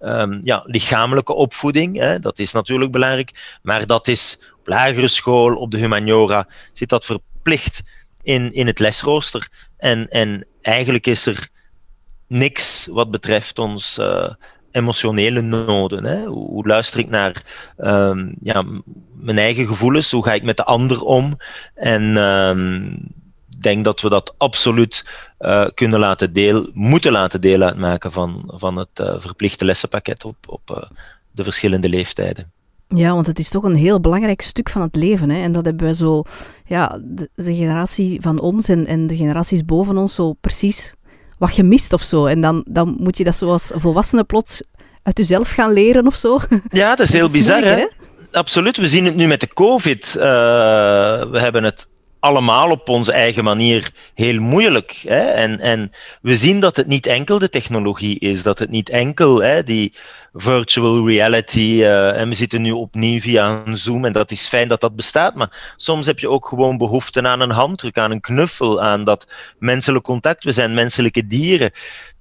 um, ja, lichamelijke opvoeding, hè, dat is natuurlijk belangrijk, maar dat is op lagere school, op de humaniora, zit dat verplicht in, in het lesrooster. En, en eigenlijk is er niks wat betreft ons uh, emotionele noden. Hè? Hoe, luister ik naar um, ja, mijn eigen gevoelens? Hoe ga ik met de ander om? En um, denk dat we dat absoluut uh, kunnen laten deel, moeten laten deel uitmaken van, van het uh, verplichte lessenpakket op, op de verschillende leeftijden. Ja, want het is toch een heel belangrijk stuk van het leven. Hè? En dat hebben we zo, ja, de, de generatie van ons en, en de generaties boven ons zo precies wat gemist of zo. En dan, dan moet je dat zoals volwassene plots uit jezelf gaan leren of zo. Ja, dat is heel bizar, hè? Absoluut. We zien het nu met de COVID. Uh, we hebben het allemaal op onze eigen manier heel moeilijk. Hè? En, en we zien dat het niet enkel de technologie is, dat het niet enkel hè, die virtual reality, uh, en we zitten nu opnieuw via een Zoom en dat is fijn dat dat bestaat, maar soms heb je ook gewoon behoefte aan een handdruk, aan een knuffel, aan dat menselijk contact. We zijn menselijke dieren.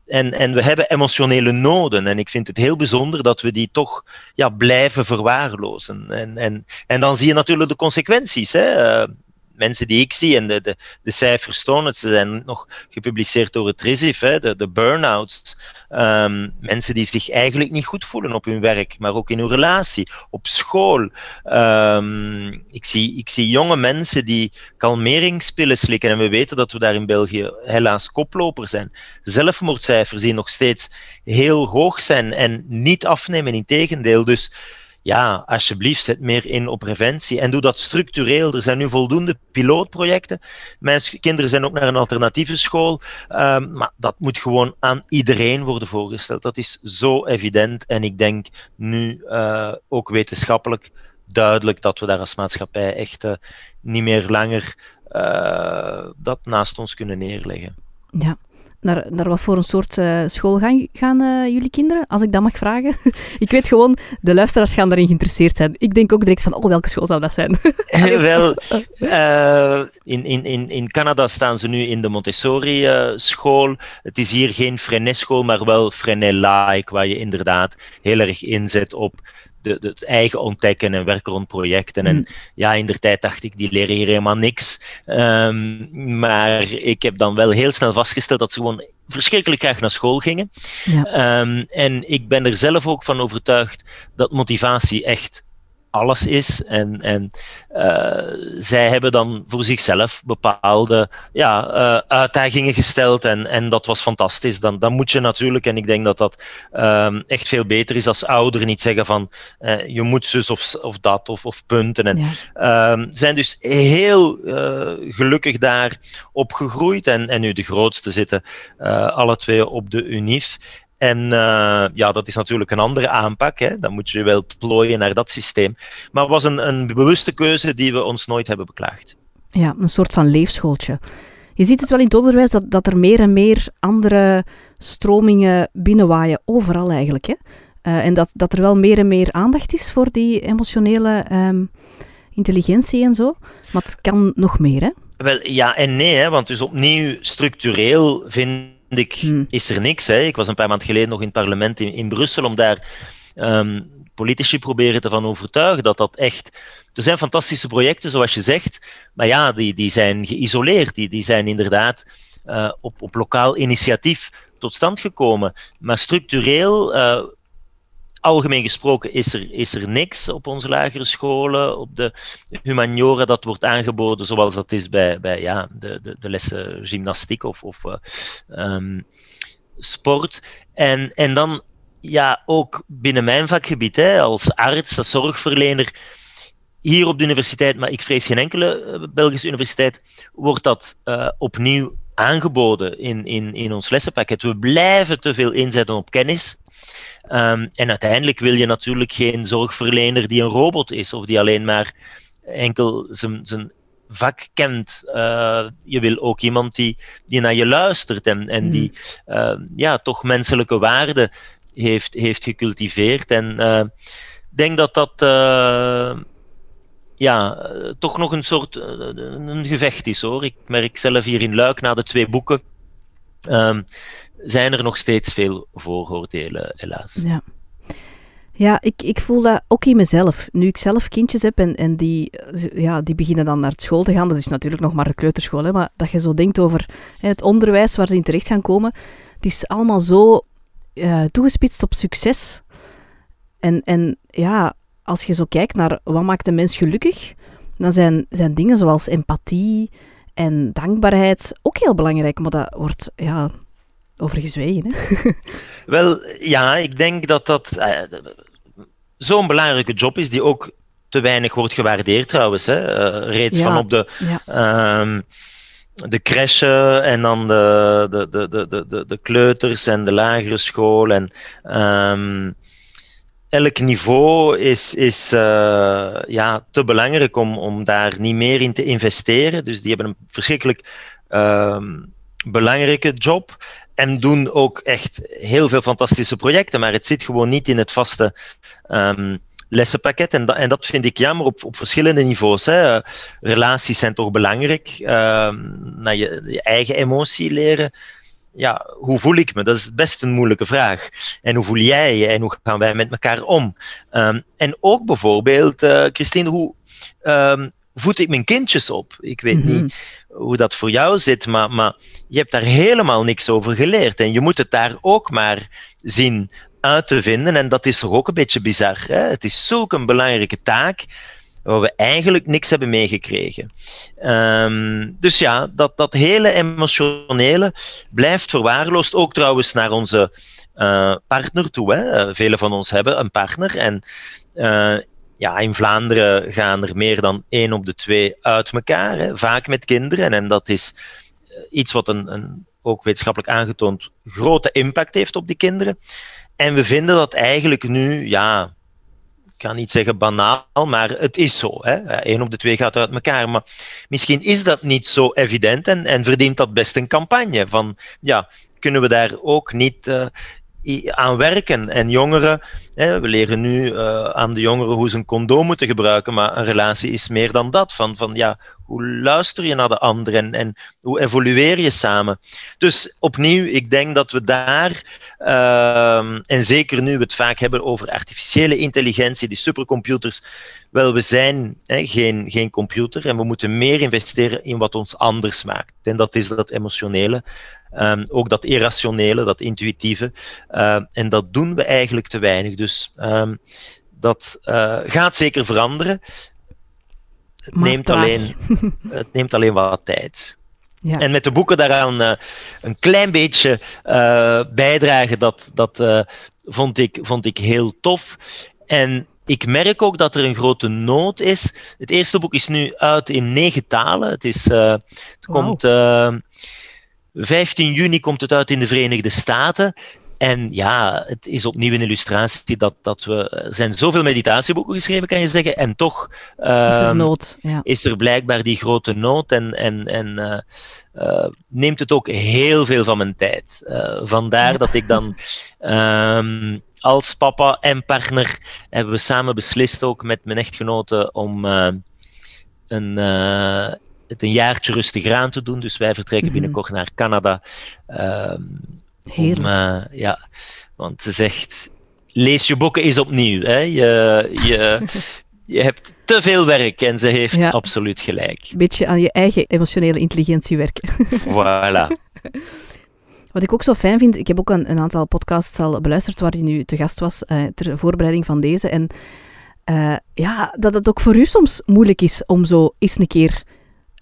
En, en we hebben emotionele noden. En ik vind het heel bijzonder dat we die toch ja, blijven verwaarlozen. En, en, en dan zie je natuurlijk de consequenties. Hè. Uh, mensen die ik zie, en de, de, de cijfers tonen het, ze zijn nog gepubliceerd door het RISIF, hè, de, de burn-outs. Um, mensen die zich eigenlijk niet goed voelen op hun werk, maar ook in hun relatie, op school. Um, ik, zie, ik zie jonge mensen die kalmeringspillen slikken, en we weten dat we daar in België helaas koploper zijn. Zelfmoordcijfers die nog steeds heel hoog zijn en niet afnemen, in tegendeel. Dus ja, alsjeblieft, zet meer in op preventie en doe dat structureel. Er zijn nu voldoende pilootprojecten. Mijn kinderen zijn ook naar een alternatieve school, um, maar dat moet gewoon aan iedereen worden voorgesteld. Dat is zo evident en ik denk nu uh, ook wetenschappelijk duidelijk dat we daar als maatschappij echt uh, niet meer langer uh, dat naast ons kunnen neerleggen. Ja, naar, naar wat voor een soort uh, school gaan, gaan uh, jullie kinderen, als ik dat mag vragen? ik weet gewoon, de luisteraars gaan daarin geïnteresseerd zijn. Ik denk ook direct van, oh, welke school zou dat zijn? Wel, uh, in, in, in, in Canada staan ze nu in de Montessori-school. Het is hier geen Freinet-school, maar wel Freinet-like, waar je inderdaad heel erg inzet op de, de, het eigen ontdekken en werken rond projecten. En mm. ja, in der tijd dacht ik, die leren hier helemaal niks. Um, maar ik heb dan wel heel snel vastgesteld dat ze gewoon verschrikkelijk graag naar school gingen. Ja. Um, en ik ben er zelf ook van overtuigd dat motivatie echt alles is. En, en uh, zij hebben dan voor zichzelf bepaalde ja, uh, uitdagingen gesteld. En, en dat was fantastisch. Dan, dan moet je natuurlijk, en ik denk dat dat um, echt veel beter is als ouder, niet zeggen van uh, je moet zus of, of dat of, of punten. En ja. um, zijn dus heel gelukkig daar opgegroeid. En, en nu de grootste zitten alle twee op de UNIF. En uh, ja, dat is natuurlijk een andere aanpak. Hè. Dan moet je wel plooien naar dat systeem. Maar het was een, een bewuste keuze die we ons nooit hebben beklaagd. Ja, een soort van leefschooltje. Je ziet het wel in het onderwijs dat, dat er meer en meer andere stromingen binnenwaaien, overal eigenlijk. Hè? Uh, en dat, dat er wel meer en meer aandacht is voor die emotionele um, intelligentie en zo. Maar het kan nog meer, hè? Wel, ja en nee, hè, want dus opnieuw structureel vind ik, hmm. is er niks. Hè. Ik was een paar maanden geleden nog in het parlement in, in Brussel om daar um, politici proberen te van overtuigen dat dat echt... Er zijn fantastische projecten, zoals je zegt, maar ja, die, die zijn geïsoleerd. Die, die zijn inderdaad uh, op, op lokaal initiatief tot stand gekomen. Maar structureel uh, algemeen gesproken is er, is er niks op onze lagere scholen, op de humaniora dat wordt aangeboden zoals dat is bij, bij ja, de, de, de lessen gymnastiek of, of uh, um, sport. En, en dan ja, ook binnen mijn vakgebied, hè, als arts, als zorgverlener, hier op de universiteit, maar ik vrees geen enkele eh, Belgische universiteit, wordt dat uh, opnieuw aangeboden in, in, in ons lessenpakket. We blijven te veel inzetten op kennis. Um, en uiteindelijk wil je natuurlijk geen zorgverlener die een robot is of die alleen maar enkel zijn, vak kent. Uh, je wil ook iemand die, die naar je luistert en, en die uh, ja, toch menselijke waarden heeft, heeft gecultiveerd. En ik uh, denk dat dat ja, toch nog een soort een gevecht is hoor. Ik merk zelf hier in Luik na de twee boeken. Um, zijn er nog steeds veel vooroordelen, helaas. Ja. Ja, ik, ik voel dat ook in mezelf. Nu ik zelf kindjes heb en, en die, ja, die beginnen dan naar school te gaan, dat is natuurlijk nog maar de kleuterschool, hè, maar dat je zo denkt over hè, het onderwijs waar ze in terecht gaan komen, het is allemaal zo toegespitst op succes. En, en ja, als je zo kijkt naar wat maakt een mens gelukkig, dan zijn, zijn dingen zoals empathie en dankbaarheid ook heel belangrijk, maar dat wordt ja, over gezwegen. Hè? Wel, ja, ik denk dat dat uh, zo'n belangrijke job is die ook te weinig wordt gewaardeerd trouwens. Hè? Uh, reeds ja, van op de, ja. um, de crèche en dan de, de, de, de, de, de kleuters en de lagere school. En, um, elk niveau is, is uh, ja, te belangrijk om, om daar niet meer in te investeren. Dus die hebben een verschrikkelijk uh, belangrijke job. En doen ook echt heel veel fantastische projecten, maar het zit gewoon niet in het vaste um, lessenpakket. En, dat, en dat vind ik jammer op, op verschillende niveaus. Hè. Relaties zijn toch belangrijk. Uh, naar je, je, eigen emotie leren. Ja, hoe voel ik me? Dat is best een moeilijke vraag. En hoe voel jij je en hoe gaan wij met elkaar om? Um, en ook bijvoorbeeld, uh, Christine, hoe um, voed ik mijn kindjes op? Ik weet mm -hmm. niet hoe dat voor jou zit, maar, maar je hebt daar helemaal niks over geleerd. En je moet het daar ook maar zien uit te vinden. En dat is toch ook een beetje bizar. Hè? Het is zulk een belangrijke taak waar we eigenlijk niks hebben meegekregen. Um, dus ja, dat, dat hele emotionele blijft verwaarloosd. Ook trouwens naar onze uh, partner toe. Hè? Velen van ons hebben een partner. En uh, ja, in Vlaanderen gaan er meer dan één op de twee uit elkaar, hè, vaak met kinderen. En dat is iets wat een, een, ook wetenschappelijk aangetoond grote impact heeft op die kinderen. En we vinden dat eigenlijk nu, ja, kan niet zeggen banaal, maar het is zo. Eén op de twee gaat uit elkaar. Maar misschien is dat niet zo evident en, en verdient dat best een campagne van, ja, kunnen we daar ook niet uh, aan werken. En jongeren, hè, we leren nu uh, aan de jongeren hoe ze een condoom moeten gebruiken, maar een relatie is meer dan dat. Van, van ja, hoe luister je naar de ander en, en hoe evolueer je samen? Dus opnieuw, ik denk dat we daar, uh, en zeker nu we het vaak hebben over artificiële intelligentie, die supercomputers, wel, we zijn hè, geen, geen computer en we moeten meer investeren in wat ons anders maakt. En dat is dat emotionele. Um, ook dat irrationele, dat intuïtieve. Uh, en dat doen we eigenlijk te weinig. Dus um, dat uh, gaat zeker veranderen. Het neemt, alleen, het neemt alleen wat tijd. Ja. En met de boeken daaraan uh, een klein beetje bijdragen, dat, dat vond, ik, vond ik heel tof. En ik merk ook dat er een grote nood is. Het eerste boek is nu uit in negen talen. Het, is, het wow. komt 15 juni komt het uit in de Verenigde Staten. En ja, het is opnieuw een illustratie dat, dat we. Er zijn zoveel meditatieboeken geschreven, kan je zeggen. En toch is, er nood, ja. is er blijkbaar die grote nood. En, en, en uh, uh, neemt het ook heel veel van mijn tijd. Uh, vandaar ja. dat ik dan. Um, als papa en partner hebben we samen beslist, ook met mijn echtgenote, om een het een jaartje rustig aan te doen. Dus wij vertrekken -hmm. binnenkort naar Canada. Um. Om, uh, ja, want ze zegt, lees je boeken eens opnieuw. Hè? Je, je, je hebt te veel werk en ze heeft ja. absoluut gelijk. Een beetje aan je eigen emotionele intelligentie werken. Voilà. Wat ik ook zo fijn vind, ik heb ook een, een aantal podcasts al beluisterd waar hij nu te gast was uh, ter voorbereiding van deze. En uh, ja, dat het ook voor u soms moeilijk is om zo eens een keer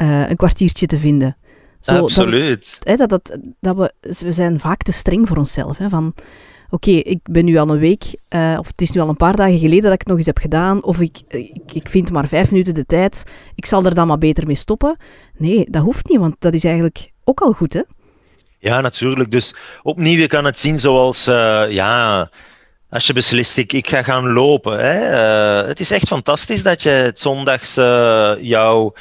uh, een kwartiertje te vinden. Zo, Absoluut. Dat, hè, dat, dat, dat we, we zijn vaak te streng voor onszelf. Hè, van, oké, okay, ik ben nu al een week, uh, of het is nu al een paar dagen geleden dat ik het nog eens heb gedaan, of ik, ik, ik, vind maar vijf minuten de tijd, ik zal er dan maar beter mee stoppen. Nee, dat hoeft niet, want dat is eigenlijk ook al goed, hè? Ja, natuurlijk. Dus opnieuw, je kan het zien zoals, uh, ja, als je beslist, ik, ik ga gaan lopen. Hè. Uh, het is echt fantastisch dat je het zondags jouw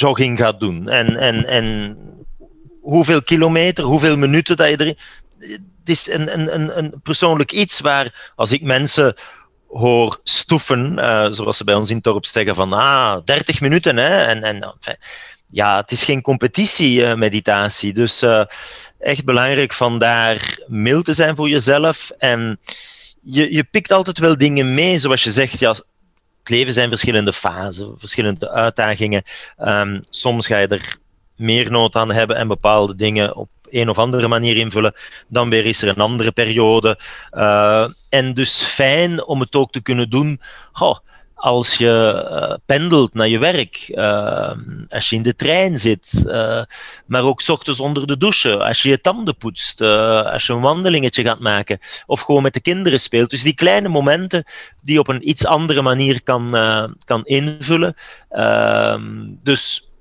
jogging gaat doen. En, en, en hoeveel kilometer, hoeveel minuten dat je erin. Het is een, een, een persoonlijk iets waar, als ik mensen hoor stoeven, uh, zoals ze bij ons in het dorp zeggen, van ah, 30 minuten. Hè, en, en, ja, het is geen competitie-meditatie. dus uh, echt belangrijk vandaar mild te zijn voor jezelf. En je, je pikt altijd wel dingen mee, zoals je zegt. Ja, leven zijn verschillende fasen, verschillende uitdagingen. Um, soms ga je er meer nood aan hebben en bepaalde dingen op een of andere manier invullen. Dan weer is er een andere periode. Uh, en dus fijn om het ook te kunnen doen. Goh, als je uh, pendelt naar je werk, uh, als je in de trein zit, uh, maar ook ochtends onder de douche, als je je tanden poetst, als je een wandelingetje gaat maken of gewoon met de kinderen speelt. Dus die kleine momenten die op een iets andere manier kan, kan invullen. Ehm, dus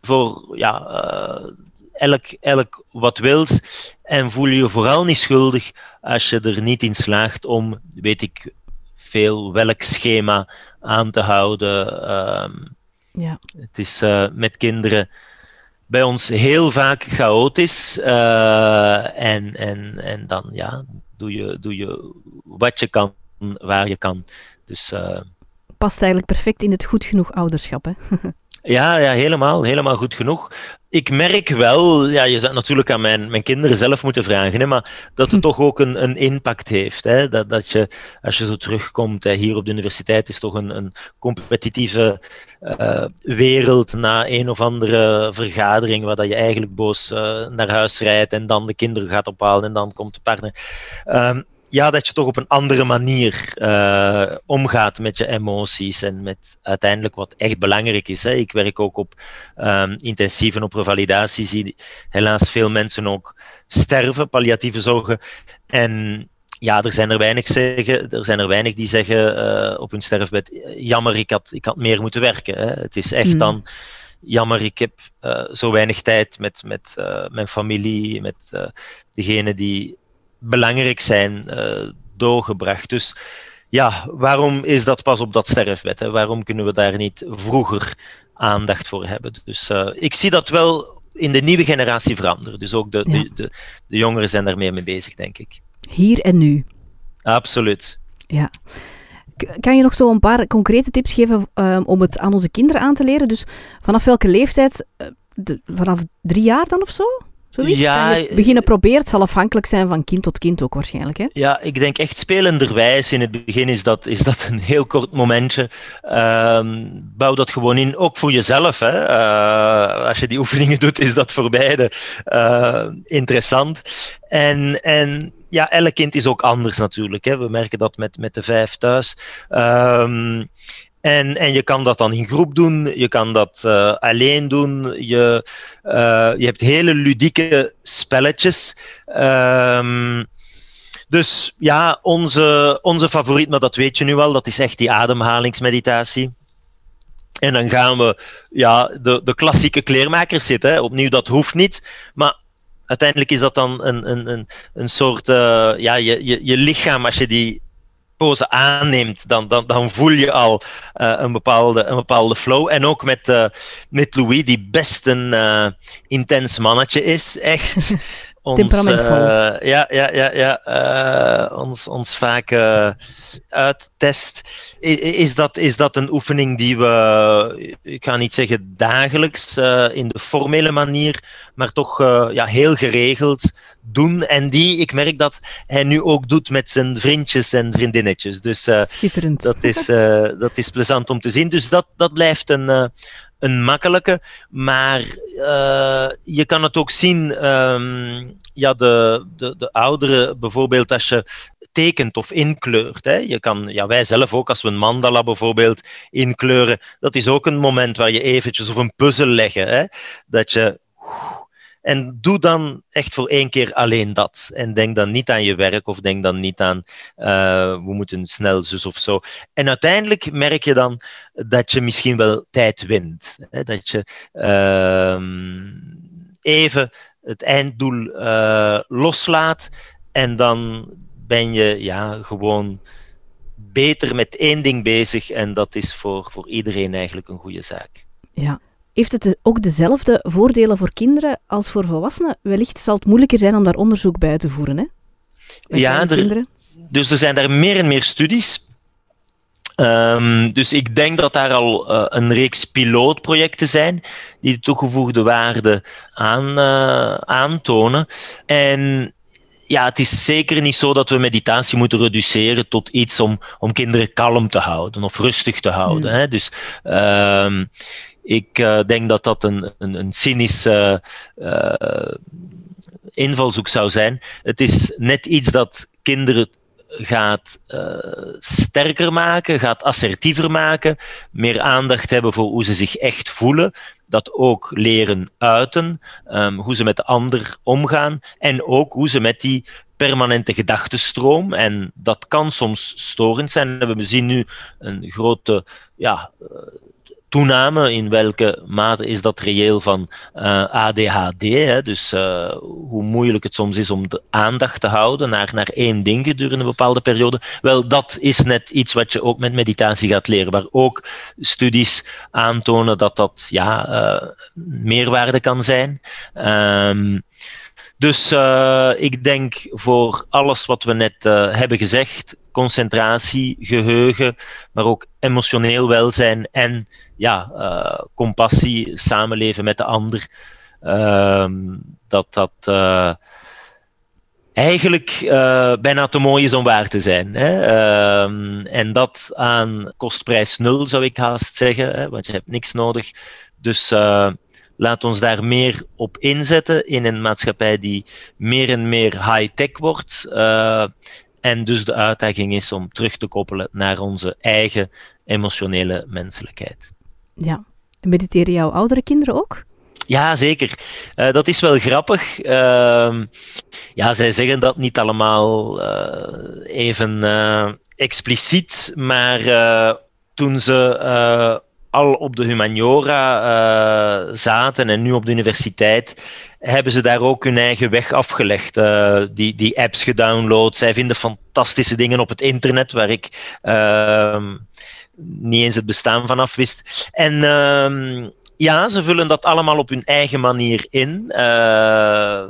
voor ja, elk, elk wat wils en voel je je vooral niet schuldig als je er niet in slaagt om, weet ik veel welk schema aan te houden. Ehm, ja. Het is uh, met kinderen bij ons heel vaak chaotisch. Uh, en, en, en dan ja, doe je, doe je wat je kan, waar je kan. Dus, uh, Past eigenlijk perfect in het goed genoeg ouderschap. Hè? Ja, ja helemaal, helemaal goed genoeg. Ik merk wel, ja, je zou natuurlijk aan mijn, mijn kinderen zelf moeten vragen, hè, maar dat het hm. toch ook een, een impact heeft. Hè, dat, dat je, als je zo terugkomt, hè, hier op de universiteit is toch een, een competitieve uh, wereld na een of andere vergadering, waar dat je eigenlijk boos uh, naar huis rijdt en dan de kinderen gaat ophalen en dan komt de partner. Um, ja, dat je toch op een andere manier uh, omgaat met je emoties en met uiteindelijk wat echt belangrijk is. Hè. Ik werk ook op um, intensieve en op revalidatie, zie helaas veel mensen ook sterven, palliatieve zorgen. En ja, er zijn er weinig, zeggen, er zijn er weinig die zeggen uh, op hun sterfbed, jammer, ik had, ik had meer moeten werken. Hè. Het is echt mm. dan jammer, ik heb uh, zo weinig tijd met, met uh, mijn familie, met uh, degene die belangrijk zijn uh, doorgebracht. Dus ja, waarom is dat pas op dat sterfbed? Hè? Waarom kunnen we daar niet vroeger aandacht voor hebben? Dus uh, ik zie dat wel in de nieuwe generatie veranderen. Dus ook de, ja. de, de, de, jongeren zijn daar meer mee bezig, denk ik. Hier en nu. Absoluut. Ja. Kan je nog zo een paar concrete tips geven um, om het aan onze kinderen aan te leren? Dus vanaf welke leeftijd? Uh, de, vanaf drie jaar dan of zo? Zoiets? Ja, je beginnen proberen. Het zal afhankelijk zijn van kind tot kind ook waarschijnlijk. Hè? Ja, ik denk echt spelenderwijs. In het begin is dat, is dat een heel kort momentje. Um, bouw dat gewoon in, ook voor jezelf. Hè. Uh, als je die oefeningen doet, is dat voor beide uh, interessant. En, en ja, elk kind is ook anders natuurlijk. Hè. We merken dat met, met de vijf thuis. Um, en, en je kan dat dan in groep doen, je kan dat uh, alleen doen. Je, uh, je hebt hele ludieke spelletjes. Um, dus ja, onze, onze favoriet, maar dat weet je nu wel, dat is echt die ademhalingsmeditatie. En dan gaan we ja, de, de klassieke kleermakers zitten. Opnieuw, dat hoeft niet. Maar uiteindelijk is dat dan een, een, een, een soort. Uh, ja, je, je, je lichaam, als je die pose aanneemt, dan, dan, dan voel je al uh, een, bepaalde, een bepaalde flow. En ook met, uh, met Louis, die best een uh, intens mannetje is, echt. ons, Temperamentvol. ja, ja, ja, ja ons, ons vaak uittest. Is dat, is dat een oefening die we, ik ga niet zeggen dagelijks, in de formele manier, maar toch ja, heel geregeld doen. En die, ik merk dat hij nu ook doet met zijn vriendjes en vriendinnetjes. Dus uh, Schitterend. Dat is, uh, dat is plezant om te zien. Dus dat, dat blijft een, uh, een makkelijke. Maar je kan het ook zien, um, ja, de, de, de ouderen bijvoorbeeld, als je tekent of inkleurt. Hè. Je kan, ja, wij zelf ook, als we een mandala bijvoorbeeld inkleuren, dat is ook een moment waar je eventjes of een puzzel leggen. Hè, dat je en doe dan echt voor één keer alleen dat. En denk dan niet aan je werk of denk dan niet aan uh, we moeten snel zus of zo. En uiteindelijk merk je dan dat je misschien wel tijd wint. Hè? Dat je uh, even het einddoel uh, loslaat en dan ben je ja, gewoon beter met één ding bezig en dat is voor, voor iedereen eigenlijk een goede zaak. Ja, heeft het ook dezelfde voordelen voor kinderen als voor volwassenen? Wellicht zal het moeilijker zijn om daar onderzoek bij te voeren. Hè? ja, er, dus er zijn daar meer en meer studies. Um, dus ik denk dat daar al uh, een reeks pilootprojecten zijn die de toegevoegde waarde aan, uh, aantonen. En ja, het is zeker niet zo dat we meditatie moeten reduceren tot iets om, om kinderen kalm te houden of rustig te houden. Hmm. Hè? Dus um, ik uh, denk dat dat een, een, een cynische uh, invalshoek zou zijn. Het is net iets dat kinderen gaat uh, sterker maken, gaat assertiever maken, meer aandacht hebben voor hoe ze zich echt voelen, dat ook leren uiten, um, hoe ze met de ander omgaan en ook hoe ze met die permanente gedachtenstroom, en dat kan soms storend zijn. We zien nu een grote ja, toename, in welke mate is dat reëel van uh, ADHD, hè? dus hoe moeilijk het soms is om de aandacht te houden naar, naar één ding gedurende een bepaalde periode. Wel, dat is net iets wat je ook met meditatie gaat leren, waar ook studies aantonen dat dat ja, meerwaarde kan zijn. Um, dus uh, ik denk voor alles wat we net uh, hebben gezegd, concentratie, geheugen, maar ook emotioneel welzijn en ja, uh, compassie, samenleven met de ander, ehm, dat dat eigenlijk bijna te mooi is om waar te zijn. Hè? Ehm, en dat aan kostprijs nul zou ik haast zeggen, hè? want je hebt niks nodig. Dus Laat ons daar meer op inzetten in een maatschappij die meer en meer high-tech wordt. Uh, en dus de uitdaging is om terug te koppelen naar onze eigen emotionele menselijkheid. Ja. Mediteren jouw oudere kinderen ook? Ja, zeker. Uh, dat is wel grappig. Uh, ja, zij zeggen dat niet allemaal uh, even expliciet, maar toen ze al op de humaniora zaten en nu op de universiteit, hebben ze daar ook hun eigen weg afgelegd. Uh, die, die apps gedownload. Zij vinden fantastische dingen op het internet waar ik uh, niet eens het bestaan van af wist. En ehm, ja, ze vullen dat allemaal op hun eigen manier in. Uh,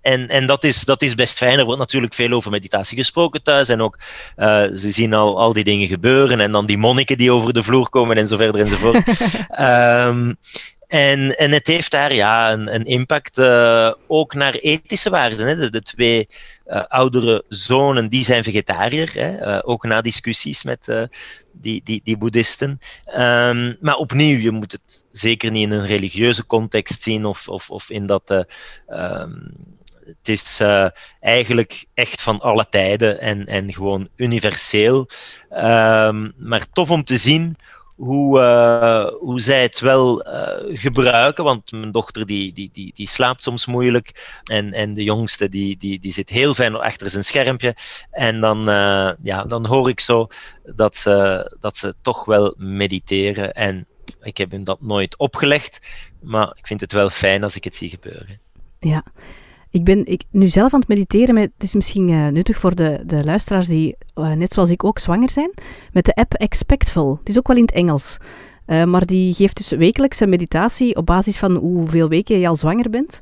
en, en dat, is, dat is best fijn. Er wordt natuurlijk veel over meditatie gesproken thuis. En ook uh, ze zien al, al die dingen gebeuren. En dan die monniken die over de vloer komen en zo verder enzovoort. um, en, en het heeft daar ja, een, een impact uh, ook naar ethische waarden. Hè. De, twee uh, oudere zonen die zijn vegetariër, hè. Uh, ook na discussies met die, die, die boeddhisten. Um, maar opnieuw, je moet het zeker niet in een religieuze context zien of, of, of in dat um, het is eigenlijk echt van alle tijden en, en gewoon universeel. Um, maar tof om te zien hoe, uh, hoe zij het wel uh, gebruiken. Want mijn dochter die, die, die, die slaapt soms moeilijk. En, en de jongste die, die, die zit heel fijn achter zijn schermpje. En dan, uh, ja, dan hoor ik zo dat ze, dat ze toch wel mediteren. En ik heb hem dat nooit opgelegd. Maar ik vind het wel fijn als ik het zie gebeuren. Ja, ik ben ik, nu zelf aan het mediteren, maar het is misschien uh, nuttig voor de, de luisteraars die, uh, net zoals ik ook, zwanger zijn, met de app Expectful. Het is ook wel in het Engels. Uh, maar die geeft dus wekelijks een meditatie op basis van hoeveel weken je al zwanger bent.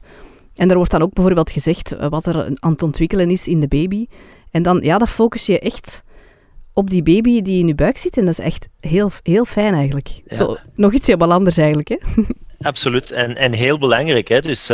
En daar wordt dan ook bijvoorbeeld gezegd wat er aan het ontwikkelen is in de baby. En dan, ja, dan focus je echt op die baby die in je buik zit. En dat is echt heel, heel fijn eigenlijk. Ja. Zo, nog iets helemaal anders eigenlijk, hè? Absoluut. En, en heel belangrijk, hè. Dus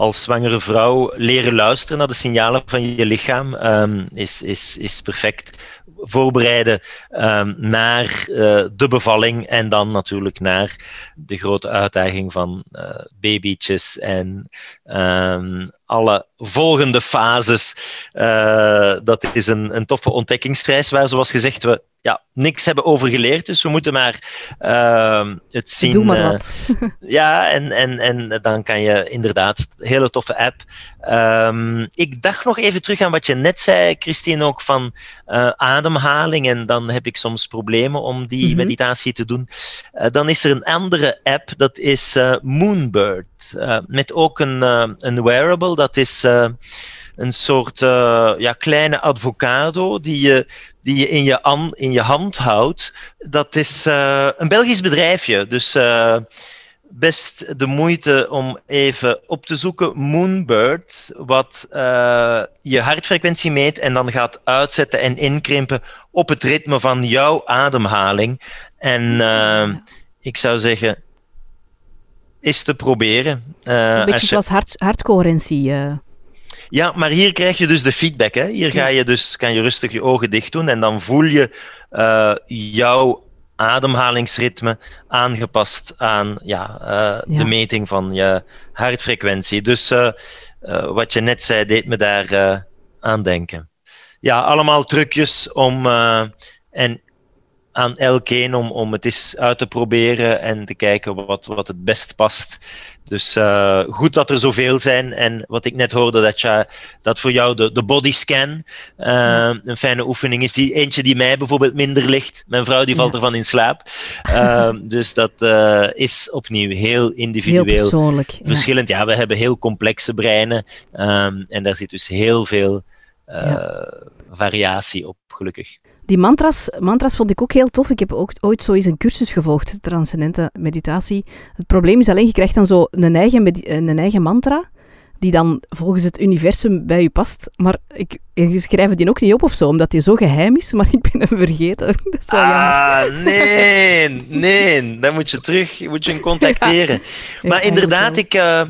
als zwangere vrouw leren luisteren naar de signalen van je lichaam um, is, is, is perfect. Voorbereiden um, naar uh, de bevalling en dan natuurlijk naar de grote uitdaging van uh, babytjes en um, alle volgende fases. Uh, dat is een, een toffe ontdekkingsreis waar, zoals gezegd, we ja, niks hebben over geleerd. Dus we moeten maar uh, het zien. Doe maar wat. ja, en, en, en dan kan je inderdaad, hele toffe app. Um, ik dacht nog even terug aan wat je net zei, Christine, ook van uh, ademhaling. En dan heb ik soms problemen om die mm -hmm. meditatie te doen. Dan is er een andere app, dat is Moonbird. met ook een, een wearable, dat is een soort uh, ja, kleine avocado die je, die je, in, je an, in je hand houdt. Dat is uh, een Belgisch bedrijfje, dus best de moeite om even op te zoeken. Moonbird, wat je hartfrequentie meet en dan gaat uitzetten en inkrimpen op het ritme van jouw ademhaling. En ik zou zeggen, is te proberen. een beetje zoals hart, hartcoherentie. Ja, maar hier krijg je dus de feedback. Hè? Hier ga je dus, kan je rustig je ogen dicht doen en dan voel je uh, jouw ademhalingsritme aangepast aan ja, ja, de meting van je hartfrequentie. Dus wat je net zei, deed me daar aan denken. Ja, allemaal trucjes om en aan elkeen om, om het eens uit te proberen en te kijken wat, wat het best past. Dus uh, goed dat er zoveel zijn. En wat ik net hoorde, dat, je, dat voor jou de, de bodyscan uh, een fijne oefening is. Die, eentje die mij bijvoorbeeld minder ligt. Mijn vrouw die valt ervan in slaap. Uh, dus dat is opnieuw heel individueel. Heel persoonlijk. Verschillend. Ja. ja. we hebben heel complexe breinen. Um, en daar zit dus heel veel variatie op, gelukkig. Die mantras, mantras vond ik ook heel tof. Ik heb ook ooit zo eens een cursus gevolgd, transcendente meditatie. Het probleem is alleen, je krijgt dan zo een eigen, een eigen mantra, die dan volgens het universum bij je past. Maar ik, je schrijf die ook niet op of zo, omdat die zo geheim is, maar ik ben hem vergeten. Dat is wel ah, nee, nee. Dan moet je terug, moet je hem contacteren. Ja, maar inderdaad, ik... Uh,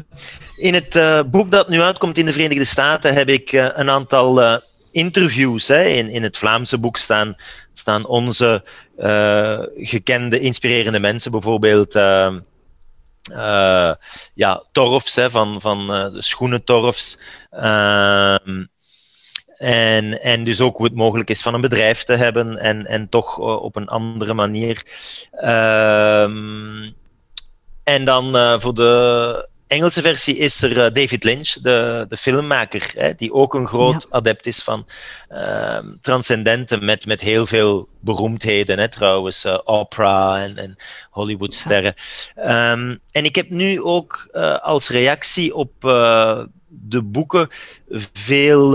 in het uh, boek dat nu uitkomt in de Verenigde Staten heb ik uh, een aantal interviews hè, in, in het Vlaamse boek staan, staan onze uh, gekende, inspirerende mensen, bijvoorbeeld uh, uh, ja, Torfs hè, van, van de schoenentorfs. Ehm, en, en dus ook hoe het mogelijk is van een bedrijf te hebben en, en toch op een andere manier. Ehm, en dan voor de Engelse versie is er eh, David Lynch, de, de filmmaker, hè, die ook een groot adept is van uh, transcendente met, met heel veel beroemdheden, hè, trouwens, uh, opera en, en Hollywoodsterren. Ja. Um, en ik heb nu ook uh, als reactie op de boeken veel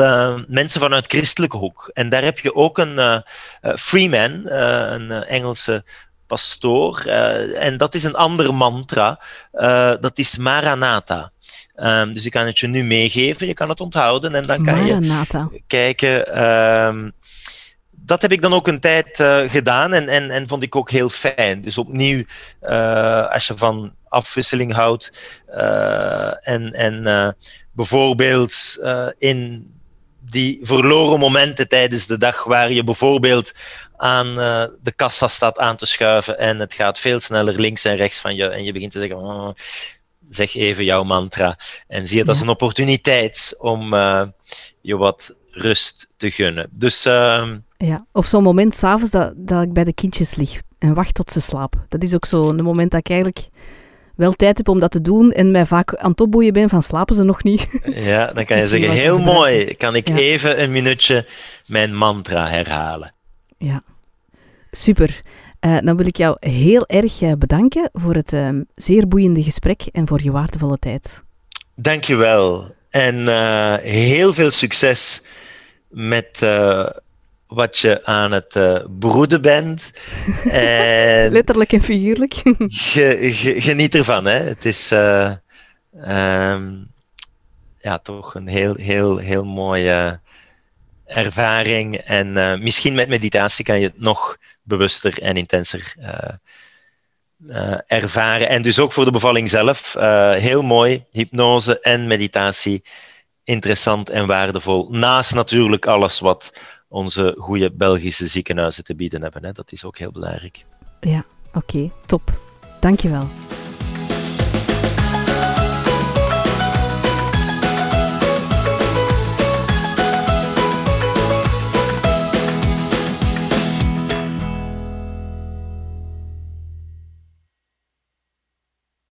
mensen vanuit christelijke hoek. En daar heb je ook een Freeman, een Engelse pastoor. Uh, en dat is een ander mantra. Uh, dat is Maranatha. Um, dus ik kan het je nu meegeven. Je kan het onthouden en dan kan Maranatha. je kijken. Um, dat heb ik dan ook een tijd uh, gedaan en, en, en vond ik ook heel fijn. Dus opnieuw, als je van afwisseling houdt en, en bijvoorbeeld in die verloren momenten tijdens de dag waar je bijvoorbeeld aan uh, de kassa staat aan te schuiven en het gaat veel sneller links en rechts van je en je begint te zeggen, oh, zeg even jouw mantra en zie het als een opportuniteit om uh, je wat rust te gunnen. Dus, uh, ja, of zo'n moment s'avonds dat, dat ik bij de kindjes lig en wacht tot ze slapen. Dat is ook zo'n moment dat ik eigenlijk wel tijd heb om dat te doen en mij vaak aan het opboeien ben van slapen ze nog niet. Ja, dan kan je zeggen, heel mooi, kan ik ja. even een minuutje mijn mantra herhalen. Ja, super. Uh, dan wil ik jou heel erg uh, bedanken voor het uh, zeer boeiende gesprek en voor je waardevolle tijd. Dankjewel. En heel veel succes met wat je aan het uh, broeden bent. En Letterlijk en figuurlijk. ge, ge, geniet ervan. Hè. Het is uh, um, ja, toch een heel, heel, heel mooie ervaring. En uh, misschien met meditatie kan je het nog bewuster en intenser ervaren. En dus ook voor de bevalling zelf. heel mooi. Hypnose en meditatie. Interessant en waardevol. Naast natuurlijk alles wat onze goede Belgische ziekenhuizen te bieden hebben. Hè. Dat is ook heel belangrijk. Ja, oké, okay, top. Dankjewel.